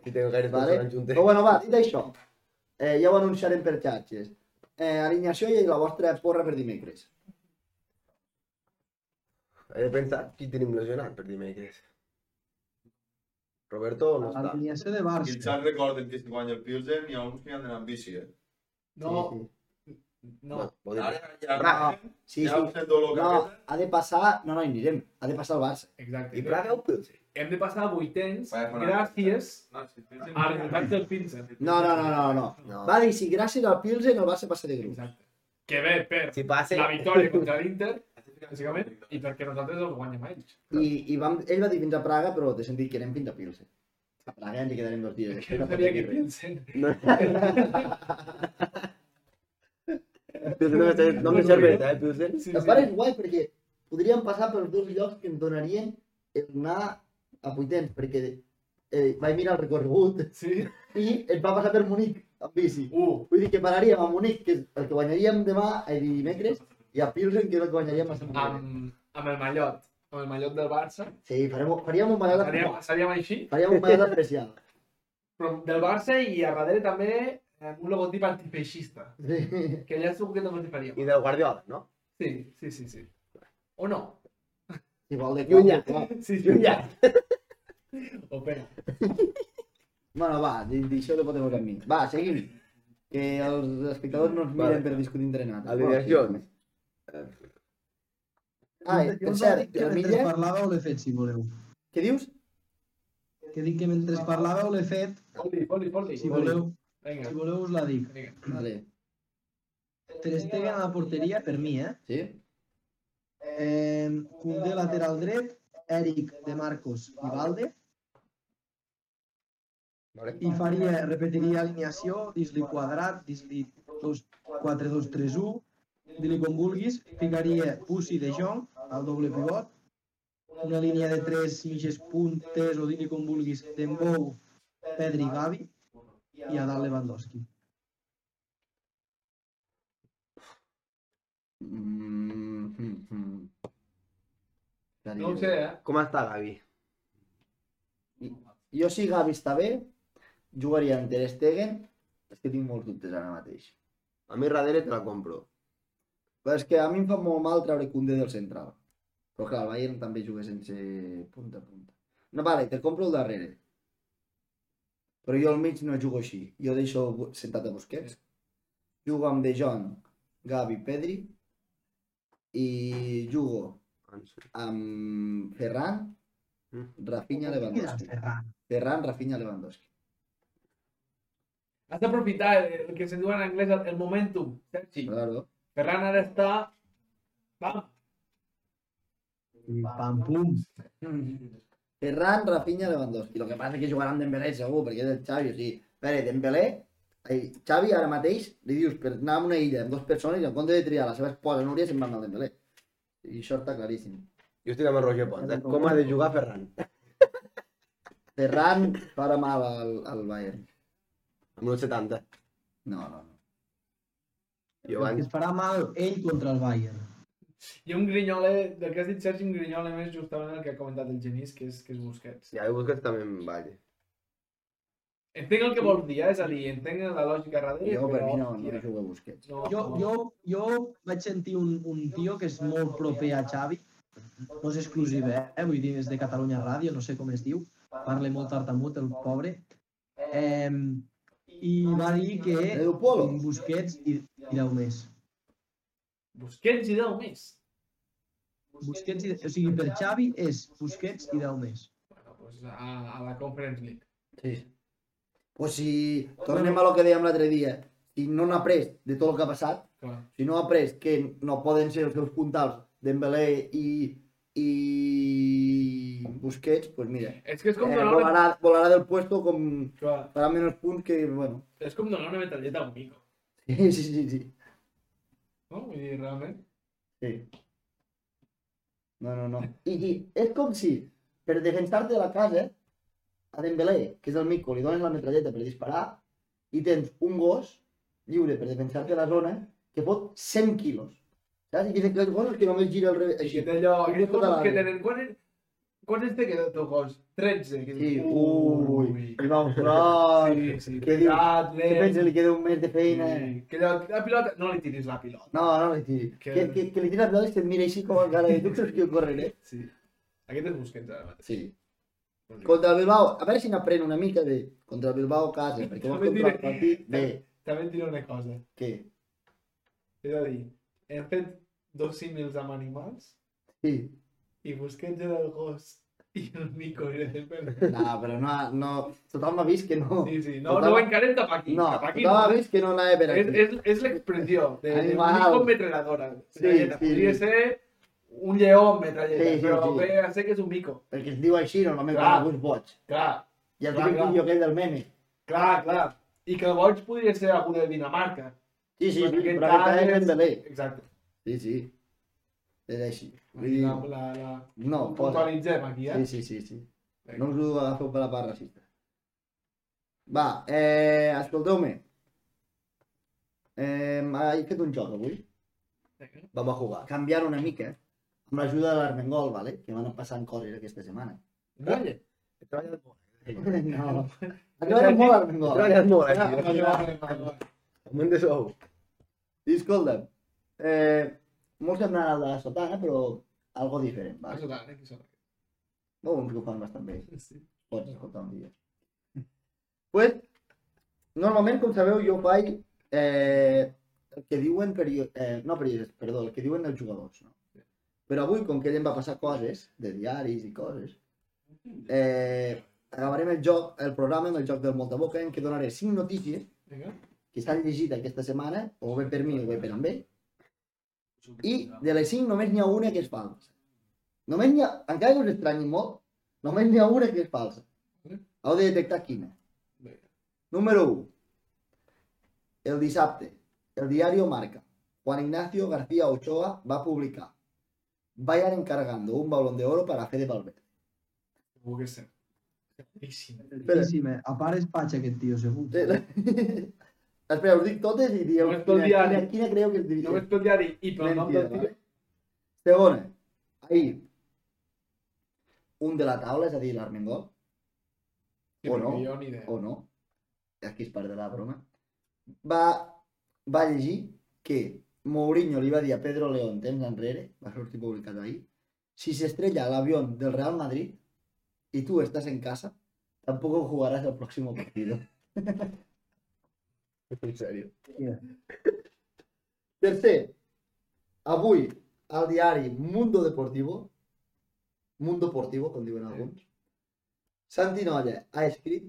Si tenen gaire Vale. juntes. Però bueno, va, dit això, eh, ja ho anunciarem per xarxes. Eh, alineació i la vostra porra per dimecres. He de pensar qui tenim lesionat per dimecres. Roberto no està. Alineació de I el Barça. xat recorden que si guanya el Pilsen hi ha uns que han d'anar amb bici, eh? No, Sí, No. Dir- Ara ja arrenquem, Sí, ja sí. No, ha de passar... No, no, hi anirem. Ha de passar el Barça. Exacte. I Praga o Pilsen? Hem de passar a vuitens bueno. gràcies No, si tens- a resultats del Pilsen. No, no, no, no, no. No. Va dir, si gràcies al Pilsen el Barça passa de grup. Exacte. Que ve per Si passa... la victòria contra l'Inter, bàsicament, i perquè nosaltres els guanyem a ells. I, i vam, ell va dir fins a Praga, però té sentit que anem fins a Pilsen. A Praga ens hi quedarem dos dies. Que no sabia que Pilsen. No. Pilsen no me, no me cervesa, eh, Pilsen? Sí, El pare és guai perquè podríem passar pels dos llocs que ens donarien el anar a Vuitens, perquè eh, vaig mirar el recorregut Sí. i ens va passar per Munic amb bici. Uh, Vull dir que pararíem a Munic, que és el que guanyaríem demà, eh, dimecres, i a Pilsen, que és el que guanyaríem la setmana. amb, amb el mallot. Amb el mallot del Barça. Sí, farem, faríem un mallat Seríem, seríem així. faríem un mallat especial. Però del Barça i a darrere també un logotip antifeixista. Sí. Que allà segur que també t'hi faríem. I del Guardiola, no? Sí, sí, sí, sí. O no? Igual de Llunyà. clar. Sí, sí. Llunyà. Opera. Bueno, va, d'això no podem veure mi. Va, seguim. Que els espectadors no ens miren Vale. per discutir entre nosaltres. Alineacions. Ah, Jo per cert, el mentre Milla, parlàveu l'he fet, si voleu. què dius? Que dic que mentre parlàveu l'he fet, Foli, foli, foli. si voleu, Vinga, si voleu us la dic. vinga. Vale. Ter Stegen a la porteria, per mi, eh? Sí? eh Koundé lateral dret, Eric de Marcos i Valde. Vale. I faria, repetiria alineació, dis-li quadrat, dis-li 4-2-3-1, dis-li com vulguis, ficaria Pussy de Jong al doble pivot, una línia de tres mitges puntes o dis-li com vulguis, Dembou, Pedri i Gavi, i a dalt Lewandowski. Mm, mm, mm. Ja No ho sé, eh? Com està Gavi? Jo si Gavi està bé, jugaria en Ter Stegen, és que tinc molts dubtes ara mateix. A mi darrere te la compro. Però és que a mi em fa molt mal treure Koundé del central. Però clar, el Bayern també juga sense punta a punta. No, vale, te compro el darrere. Però jo al mig no jugo així. Jo deixo sentat a Busquets. Jugo amb De Jong, Gavi, Pedri. I jugo amb Ferran, Mm. Rafinha, Lewandowski. Ferran. Rafinha, Lewandowski. Has d'aprofitar el, el que se diu en anglès el, el momentum, Sergi. Claro. Ferran ara està... Vam. I pam, pum. Ferran, Rafinha, Lewandowski. Lo que passa és que jugaran Dembélé segur, perquè és el Xavi. O sigui, a veure, Dembélé, ai, Xavi ara mateix li dius per anar a una illa amb dues persones i en compte de triar la seva esposa Núria se'n van al Dembélé. I això està claríssim. Jo estic amb el Roger Pons. Eh? Com ha de jugar Ferran? Ferran farà mal al, al Bayern. Amb un 70. No, no, no. Jo El que abans... es farà mal ell contra el Bayern. Hi ha un grinyole, del que has dit Sergi, un grinyole més justament el que ha comentat el Genís, que és, que és Busquets. Ja, jo Busquets també em vaig. Entenc el que vols dir, eh? és a dir, entenc la lògica darrere, Jo per però... mi no, no hòstia, jugo a Busquets. no, Jo, no. jo, jo vaig sentir un, un tio que és molt proper a Xavi, no és exclusiu, eh? vull dir, és de Catalunya Ràdio, no sé com es diu, parla molt tartamut, el pobre, eh, i va dir que. Busquets i, i deu més. Busquets i deu més. Busquets i, o sigui, per Xavi és Busquets i deu més. Bueno, pues a, a la Conference League. Sí. Pues si tornem a lo que dèiem l'altre dia, si no n'ha après de tot el que ha passat, Clar. si no ha après que no poden ser els seus puntals Dembélé i, i Busquets, pues mira, És que és com eh, donar volarà, volarà del puesto com Clar, farà menys punts que, bueno, és com donar una metralleta a un mico. sí, sí, sí, sí. No? Vull dir, realment... sí. No, no, no. I, I és com si, per defensar-te de la casa, a Dembélé, que és el mico, li dones la metralleta per disparar, i tens un gos lliure per defensar-te de la zona que fot 100 quilos. Saps? I que aquells gossos que només gira el revés, que així. té allò... Tota cossos que tenen... Quants, quants anys té que el teu cos? 13. Que Sí, ui, i va un front, Sí, sí. Què dius? Que pensa li queda un mes de feina. Sí. Que allò, la pilota... No li tiris la pilota. No, no li tiri. Que- Que, que, que li tira la pilota i se't mira així com a cara de tu creus que jo correré. Sí. Aquest és Busquets ara mateix. Sí. Contra el Bilbao, a veure si n'aprèn una mica de... Contra el Bilbao casa, perquè També contra el partit bé. També et diré una cosa. Què? És a dir, hem fet dos símils amb animals Sí. i Busquets era el gos i el Mico era el perro. No, però no, no, tothom ha vist que no. Sí, sí, no, Tothom- no encarem cap aquí. No, cap aquí tothom ha no. vist que no anava per És, aquí. és, és l'expressió de, de Animal. Metralladora. Sí, Galleta. sí, Podria sí. ser un lleó amb metralleta, Sí, sí, però sí. ve a ser que és un Mico. Perquè es diu així normalment Clar. quan algú és boig. Clar, I el Clar, clar. aquell del meme. clar, clar. I que el boig podria ser algú de Dinamarca. Sí, sí, Però sí, però aquest és és-. Exacte. Sí, sí. És així. Vull dir, La, la, la... no. Puntualitzem aquí, eh? Sí, sí, sí, sí. No us ho agafeu per la part racista. Va, eh, escolteu-me. Eh, he fet un joc avui. Vinga. Vam a jugar. Canviar una mica, amb l'ajuda de l'Armengol, vale? que van passant coses aquesta setmana. Molle. He treballat molt. No. Ha treballat molt He l'Armengol. treballat molt Vale, aquí. vale, vale, vale. Augment de sou. I escolta'm, eh, molt semblant al de la sotana, però algo diferent, Va, vale? sota, eh, que sota. No, uns que ho fan bastant bé. Sí. Pots escoltar un dia. pues, normalment, com sabeu, jo faig eh, el que diuen perio... eh, no periodistes, perdó, el que diuen els jugadors. No? Però avui, com que ell em va passar coses, de diaris i coses, eh, acabarem el joc, el programa amb el joc del Molta Boca, en què donaré 5 notícies que s'han llegit aquesta setmana, o bé per mi o bé per amb ell, i de les 5 només n'hi ha una que és falsa. Només n'hi ha, encara que us estranyi molt, només n'hi ha una que és falsa. Heu de detectar quina. Número 1. El dissabte, el diario Marca, Juan Ignacio García Ochoa va publicar Vayan encargando un balón de oro para Fede Valverde. Segur que sí. Seguríssim. Certíssim, eh? A part és patx aquest tio, segur. Espera, us dic totes i dieu pel quina, quina, que es diria. Només pel diari i pel nom del tio. Segona, ahir, un de la taula, és a dir, l'Armengol, Sí, o no. O no, aquí és part de la broma, va, va llegir que Mourinho li va dir a Pedro León temps enrere, va sortir publicat ahir, si s'estrella l'avión del Real Madrid y tú estás en casa, tampoco jugarás el próximo partido. En sèrio. Tercer, avui al diari Mundo Deportivo, Mundo Deportivo, com diuen alguns, Santi Nolla ha escrit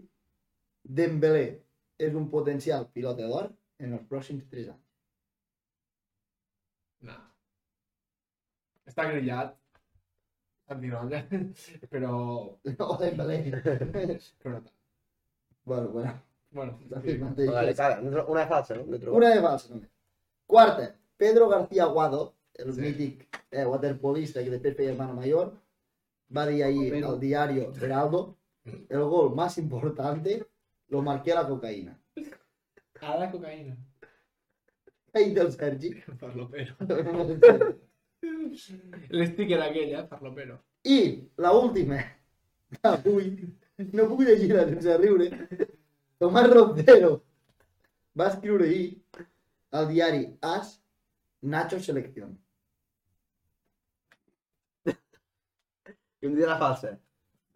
Dembélé és un potencial pilota d'or en els pròxims 3 anys. No. Està grillat. Santinolla. Però... O Dembélé. però no tant. bueno, bueno, Bueno. Vale, una de falsa, no? Una de falsa només. Quarta, Pedro García Guado, el Sí. mític eh, waterpolista que després feia hermano mayor, va ahir Pero- al diario Heraldo, el gol más importante lo marqué a la cocaïna. A la cocaïna. Ahí del Sergi. Farlopero. L'sticker aquell, eh? Farlopero. I la última d'avui, no puc llegir-la sense riure, Tomàs Roncero va escriure ahir al diari As Nacho Selección. I em dirà falsa.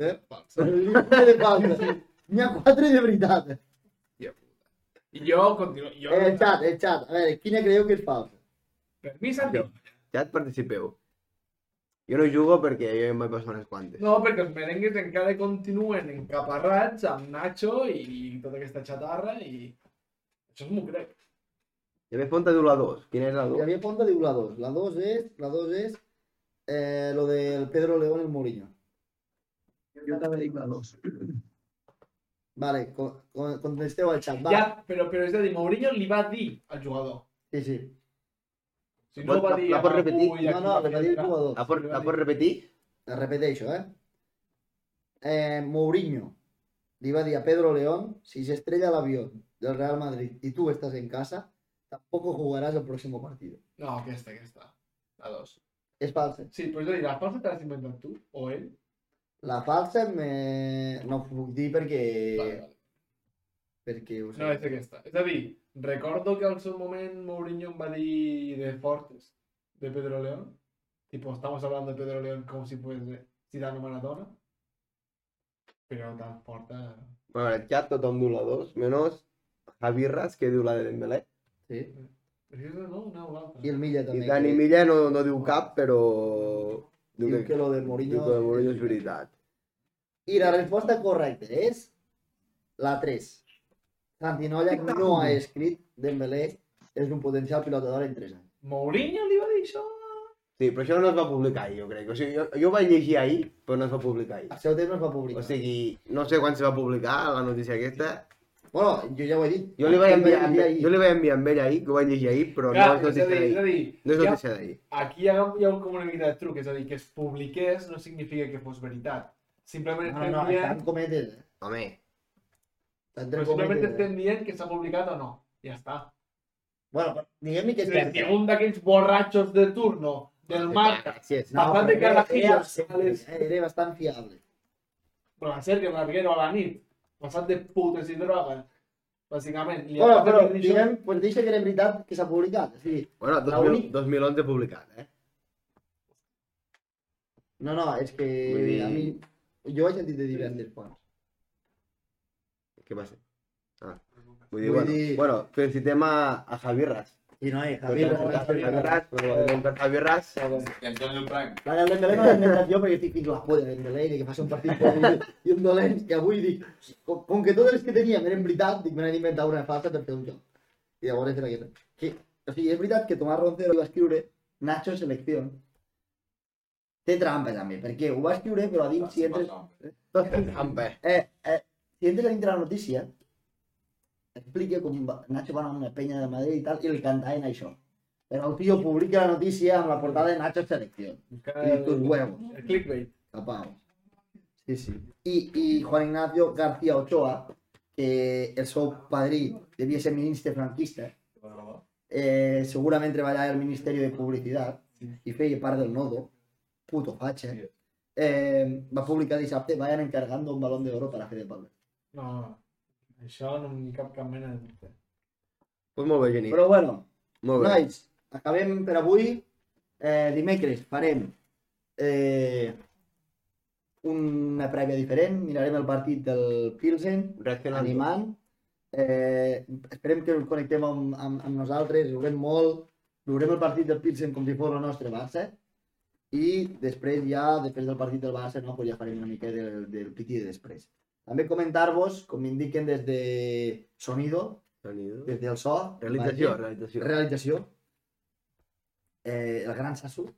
Eh? Falsa. De falsa. N'hi ha quatre de veritat. I jo continuo. Jo, Eh, el xat, el xat. A veure, quina creieu que és falsa? Per mi, Santi. Ja et participeu. Jo no jugo perquè jo em vaig passar unes quantes. No, perquè els merengues encara continuen encaparrats amb Nacho i tota aquesta xatarra i... Això m'ho crec. Hi havia Fonta diu la 2. Quina és la Hi 2? havia Ponta diu la 2. La 2 és, la 2 és eh, lo del Pedro León el Mourinho. Jo també dic la 2. Vale, con, con, contesteu al xat. Va. Ja, però, però és a dir, Mourinho li va dir al jugador. Sí, sí. Si no la pot repetir? No, no, el jugador. La pot repetir? La repeteixo, eh? eh? Mourinho li va dir a Pedro León, si se estrella el avión del Real Madrid y tú estás en casa, tampoco jugarás el próximo partido. No, aquesta, aquesta. La dos. És falsa. Sí, a dir, la falsa te l'has inventat tu? O ell? La falsa me... no puc dir perquè... Vale, vale. Perquè ho sé. No, és aquesta. És a dir, recordo que al seu moment Mourinho em va dir de Fortes, de Pedro León. Tipo, estamos hablando de Pedro León como si fuese Zidane o Maradona. Però tan forta... Bueno, el xat tothom diu la 2, menys Javi Ras, que diu la de Dembélé. Sí. No, no. I el Milla I també. Dani que Milla no, no diu cap, però... Diu Diu que lo de Mourinho... diu que el Mourinho és veritat. I la resposta correcta és la 3. Santinolla no ha escrit Dembélé és un potencial pilotador en 3 anys. Mourinho li va dir això? Sí, però això no es va publicar ahir, jo crec. O sigui, jo, jo ho vaig llegir ahir, però no es va publicar ahir. Al seu temps no es va publicar. O sigui, no sé quan se va publicar la notícia aquesta. Bueno, jo ja ho he dit. Jo li vaig enviar, dir ahir. jo li vaig enviar amb ell ahir, que ho vaig llegir ahir, però Clar, no és notícia d'ahir. No és notícia d'ahir. aquí hi ha, hi ha com una mica de truc, és a dir, que es publiqués no significa que fos veritat. Simplement No, no, estem no, dient, estan cometes. eh? Home, Estan però simplement cometes, eh? estem dient que s'ha publicat o no. Ja està. Bueno, però diguem-li que és Si cert. un d'aquells borratxos de turno del Marca, gràcies. No, Parlant de però era- carajillos, era, a les- era bastant fiable. però la cerca, l'arguero a la nit, passat de putes i droga, bàsicament. Li Bueno, acaba però de dir això. diguem, pues deixa que era veritat que s'ha publicat. O sigui, Bueno, La 2000, únic- 2011 publicat, eh? no, no, és que Vull dir- a mi... Jo ho he sentit de diverses fonts. Què va ser? Ah. Dir, Vull bueno, dir- bueno, felicitem a, a Javi Ras. I no, eh, Javi Javier, Ras, Javi Ras, però per Javi Ras. I Antonio el Prime. La del no l'he inventat jo perquè estic fins la polla de Dembélé i que faci un partit dolent i un dolent i avui dic, com, com que totes les que teníem eren veritat, dic, me n'he d'inventar una falsa per fer un joc. I llavors era aquesta. Que, o sigui, és veritat que Tomàs Roncero va escriure Nacho Selecció. Té trampa també, perquè ho va escriure però a dins si entres... Tot trampa. Eh, eh, si entres a dintre la notícia, explica com va, Nacho va anar a una penya de Madrid i tal, i li cantaven això. Però el tio publica la notícia amb la portada de Nacho Selecció. I tus huevos. El clickbait. Capao. Sí, sí. I, I Juan Ignacio García Ochoa, que el seu padrí devia ser ministre franquista, eh, segurament treballava al Ministeri de Publicitat i feia part del nodo, puto fatxa, Sí. eh, va publicar dissabte, vayan encargando un balón de oro para Fede Valverde. No, això no hi cap cap mena de dubte. Pues molt bé, Genís. Però bueno, Molt bé. nois, acabem per avui. Eh, dimecres farem eh, una prèvia diferent, mirarem el partit del Pilsen, Reaccionant. animant. Eh, esperem que us connectem amb, amb, amb nosaltres, veurem molt, veurem el partit del Pilsen com si fos el nostre Barça i després ja, després del partit del Barça, no, pues ja farem una mica del, del piti de després. També comentar-vos, com m'indiquen des de Sonido, Sonido. des del so, Realització, imatge, realització. realització, eh, el gran Sasu,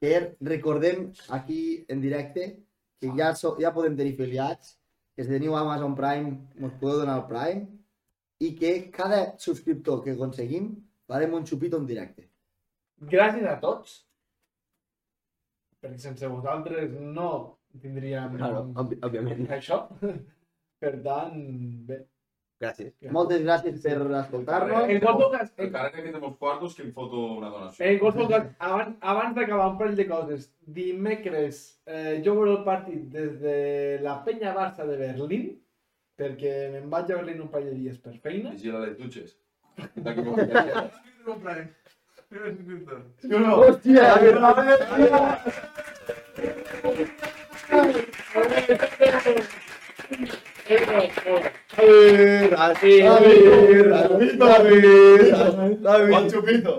que recordem aquí en directe que ja, so, ja podem tenir afiliats, que si teniu Amazon Prime ens podeu donar el Prime i que cada subscriptor que aconseguim farem un xupito en directe. Gràcies a tots, perquè sense vosaltres no tindríem Claro, òbvi- òbviament. això. Per tant, bé. Gràcies. Moltes gràcies per escoltar-nos. En qualsevol cas, en, Encara que quedem els quartos, que li foto una donació. en qualsevol cas abans, abans d'acabar un parell de coses, dimecres eh, jo veuré el partit des de la penya Barça de Berlín, perquè me'n vaig a Berlín un parell de dies per feina. Vigila les dutxes. O no? Hòstia! Bon xupito.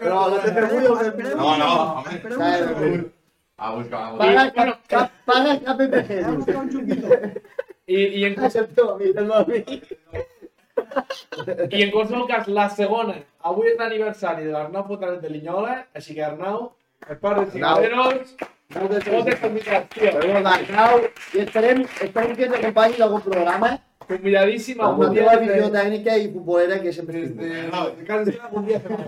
Però la de avui el de No, no, home. Paga A buscar, a buscar. cap, cap, paga cap EPG. I, i, en, Accepto, mi, el mami. I en qualsevol cas, la segona, avui és l'aniversari de l'Arnau Fotanet de Linyola, així que Arnau, per part de Cigaderos, Moltes moltes felicitats, tio. Arnau, i esperem, esperem que ens acompanyi en algun programa Convidadíssim amb la algun teva dia visió des de, tècnica i futbolera que sempre des estic de, molt. de casa seva algun dia fem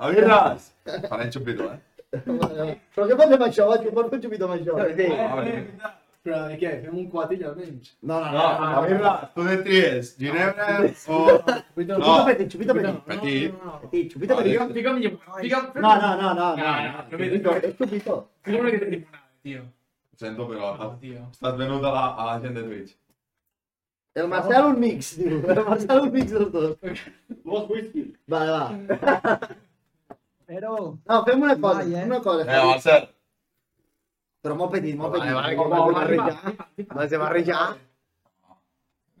A birres. Farem xupito, eh? Però què fas amb això? Jo porto un xupito amb això. A veure. Però de què? Fem un quatill almenys. No, no, No, no. a birres. Tu de tries. Ginebra o... Xupito, No. Xupito petit, xupito petit. Petit. No, no, no. Petit, xupito Vale. petit. Fica'm, fica'm, fica'm, No, no, no, no. No, no, no me Xupito, És xupito. Fica'm una mica de limonada, tio. Ho sento, però No, tio. estàs venut a la, a la gent de Twitch. El Marcel un mix, diu. El Marcel un mix dels dos. Vols whisky? Vale, va. Però... No, fem una cosa, Vai, eh? fem una cosa. Eh, Marcel. Però molt petit, molt Vale, vale, petit. que m'has de barrejar. M'has de barrejar.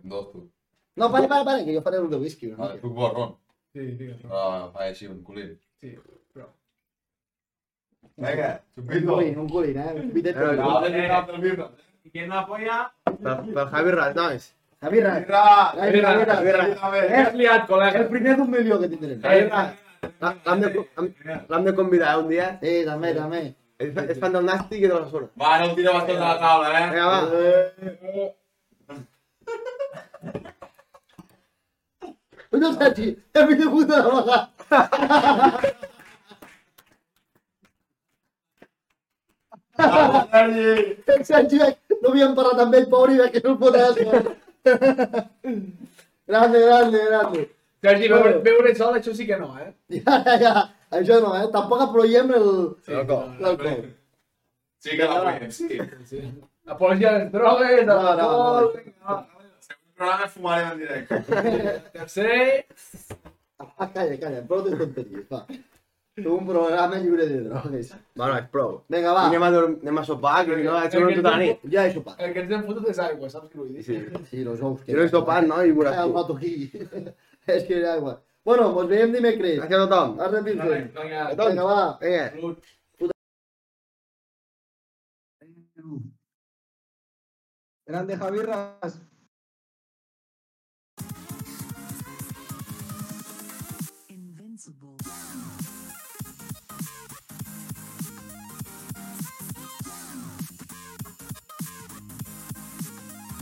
Dos, tu. No, para, para, para, que jo faré un de whisky. Una Vale, mica. tu borrón. Sí, digues. no. Ah, fa així, un culín. Sí, però... Vinga, Un chupito. culín, un culín, eh? Un cubitet Eh, de No, culín. de mirar pel birra. ¿Y quién la apoya? Pel, pel Javi Ras, nois. Javi Ras. Birra! Javi Ras, Javi Ras. Birra, Eh, Has liat, col·lega. El primer d'un milió que tindrem. Eh, La- L'hem de, l'hem- l'hem de convidar eh, un dia. Sí, també, també. És, és fan del Nàstic i de la zona. Va, no el tira bastant de la taula, eh? Vinga, va. Ui, el Sergi, el fill de puta de la vegada. Vamos, Sergi! El Sergi, veig, no havíem parlat amb ell, pobre, i veig que no el fotés. Grande, grande, grande. Sergi, veure, veure sol, això sí que no, eh? Ja, ja, ja. Això no, eh? Tampoc aproiem el... L'alcohol. l'alcohol. Sí que la veiem, sí. Sí. Apologia de les drogues, de No, no, l'alcohol... no. va. El programa fumarem en directe. Tercer... Ah, calla, calla, prou de tonteries, va. Tu un programa lliure de drogues. Va, nois, prou. Vinga, va. Anem a, dorm- anem a sopar, que si no, ha sigut tota la nit. Ja he sopat. El que ens hem fotut és aigua, saps què vull dir? Sí. Sí, los ous. Si no és sopat, no? I veuràs El tu. mato aquí. És que hi ha aigua. Bueno, ens veiem dimecres. Gràcies a tothom. Arre, Pilsen. Vinga, Vinga, va. Vinga. salut. Grande Javi Ras.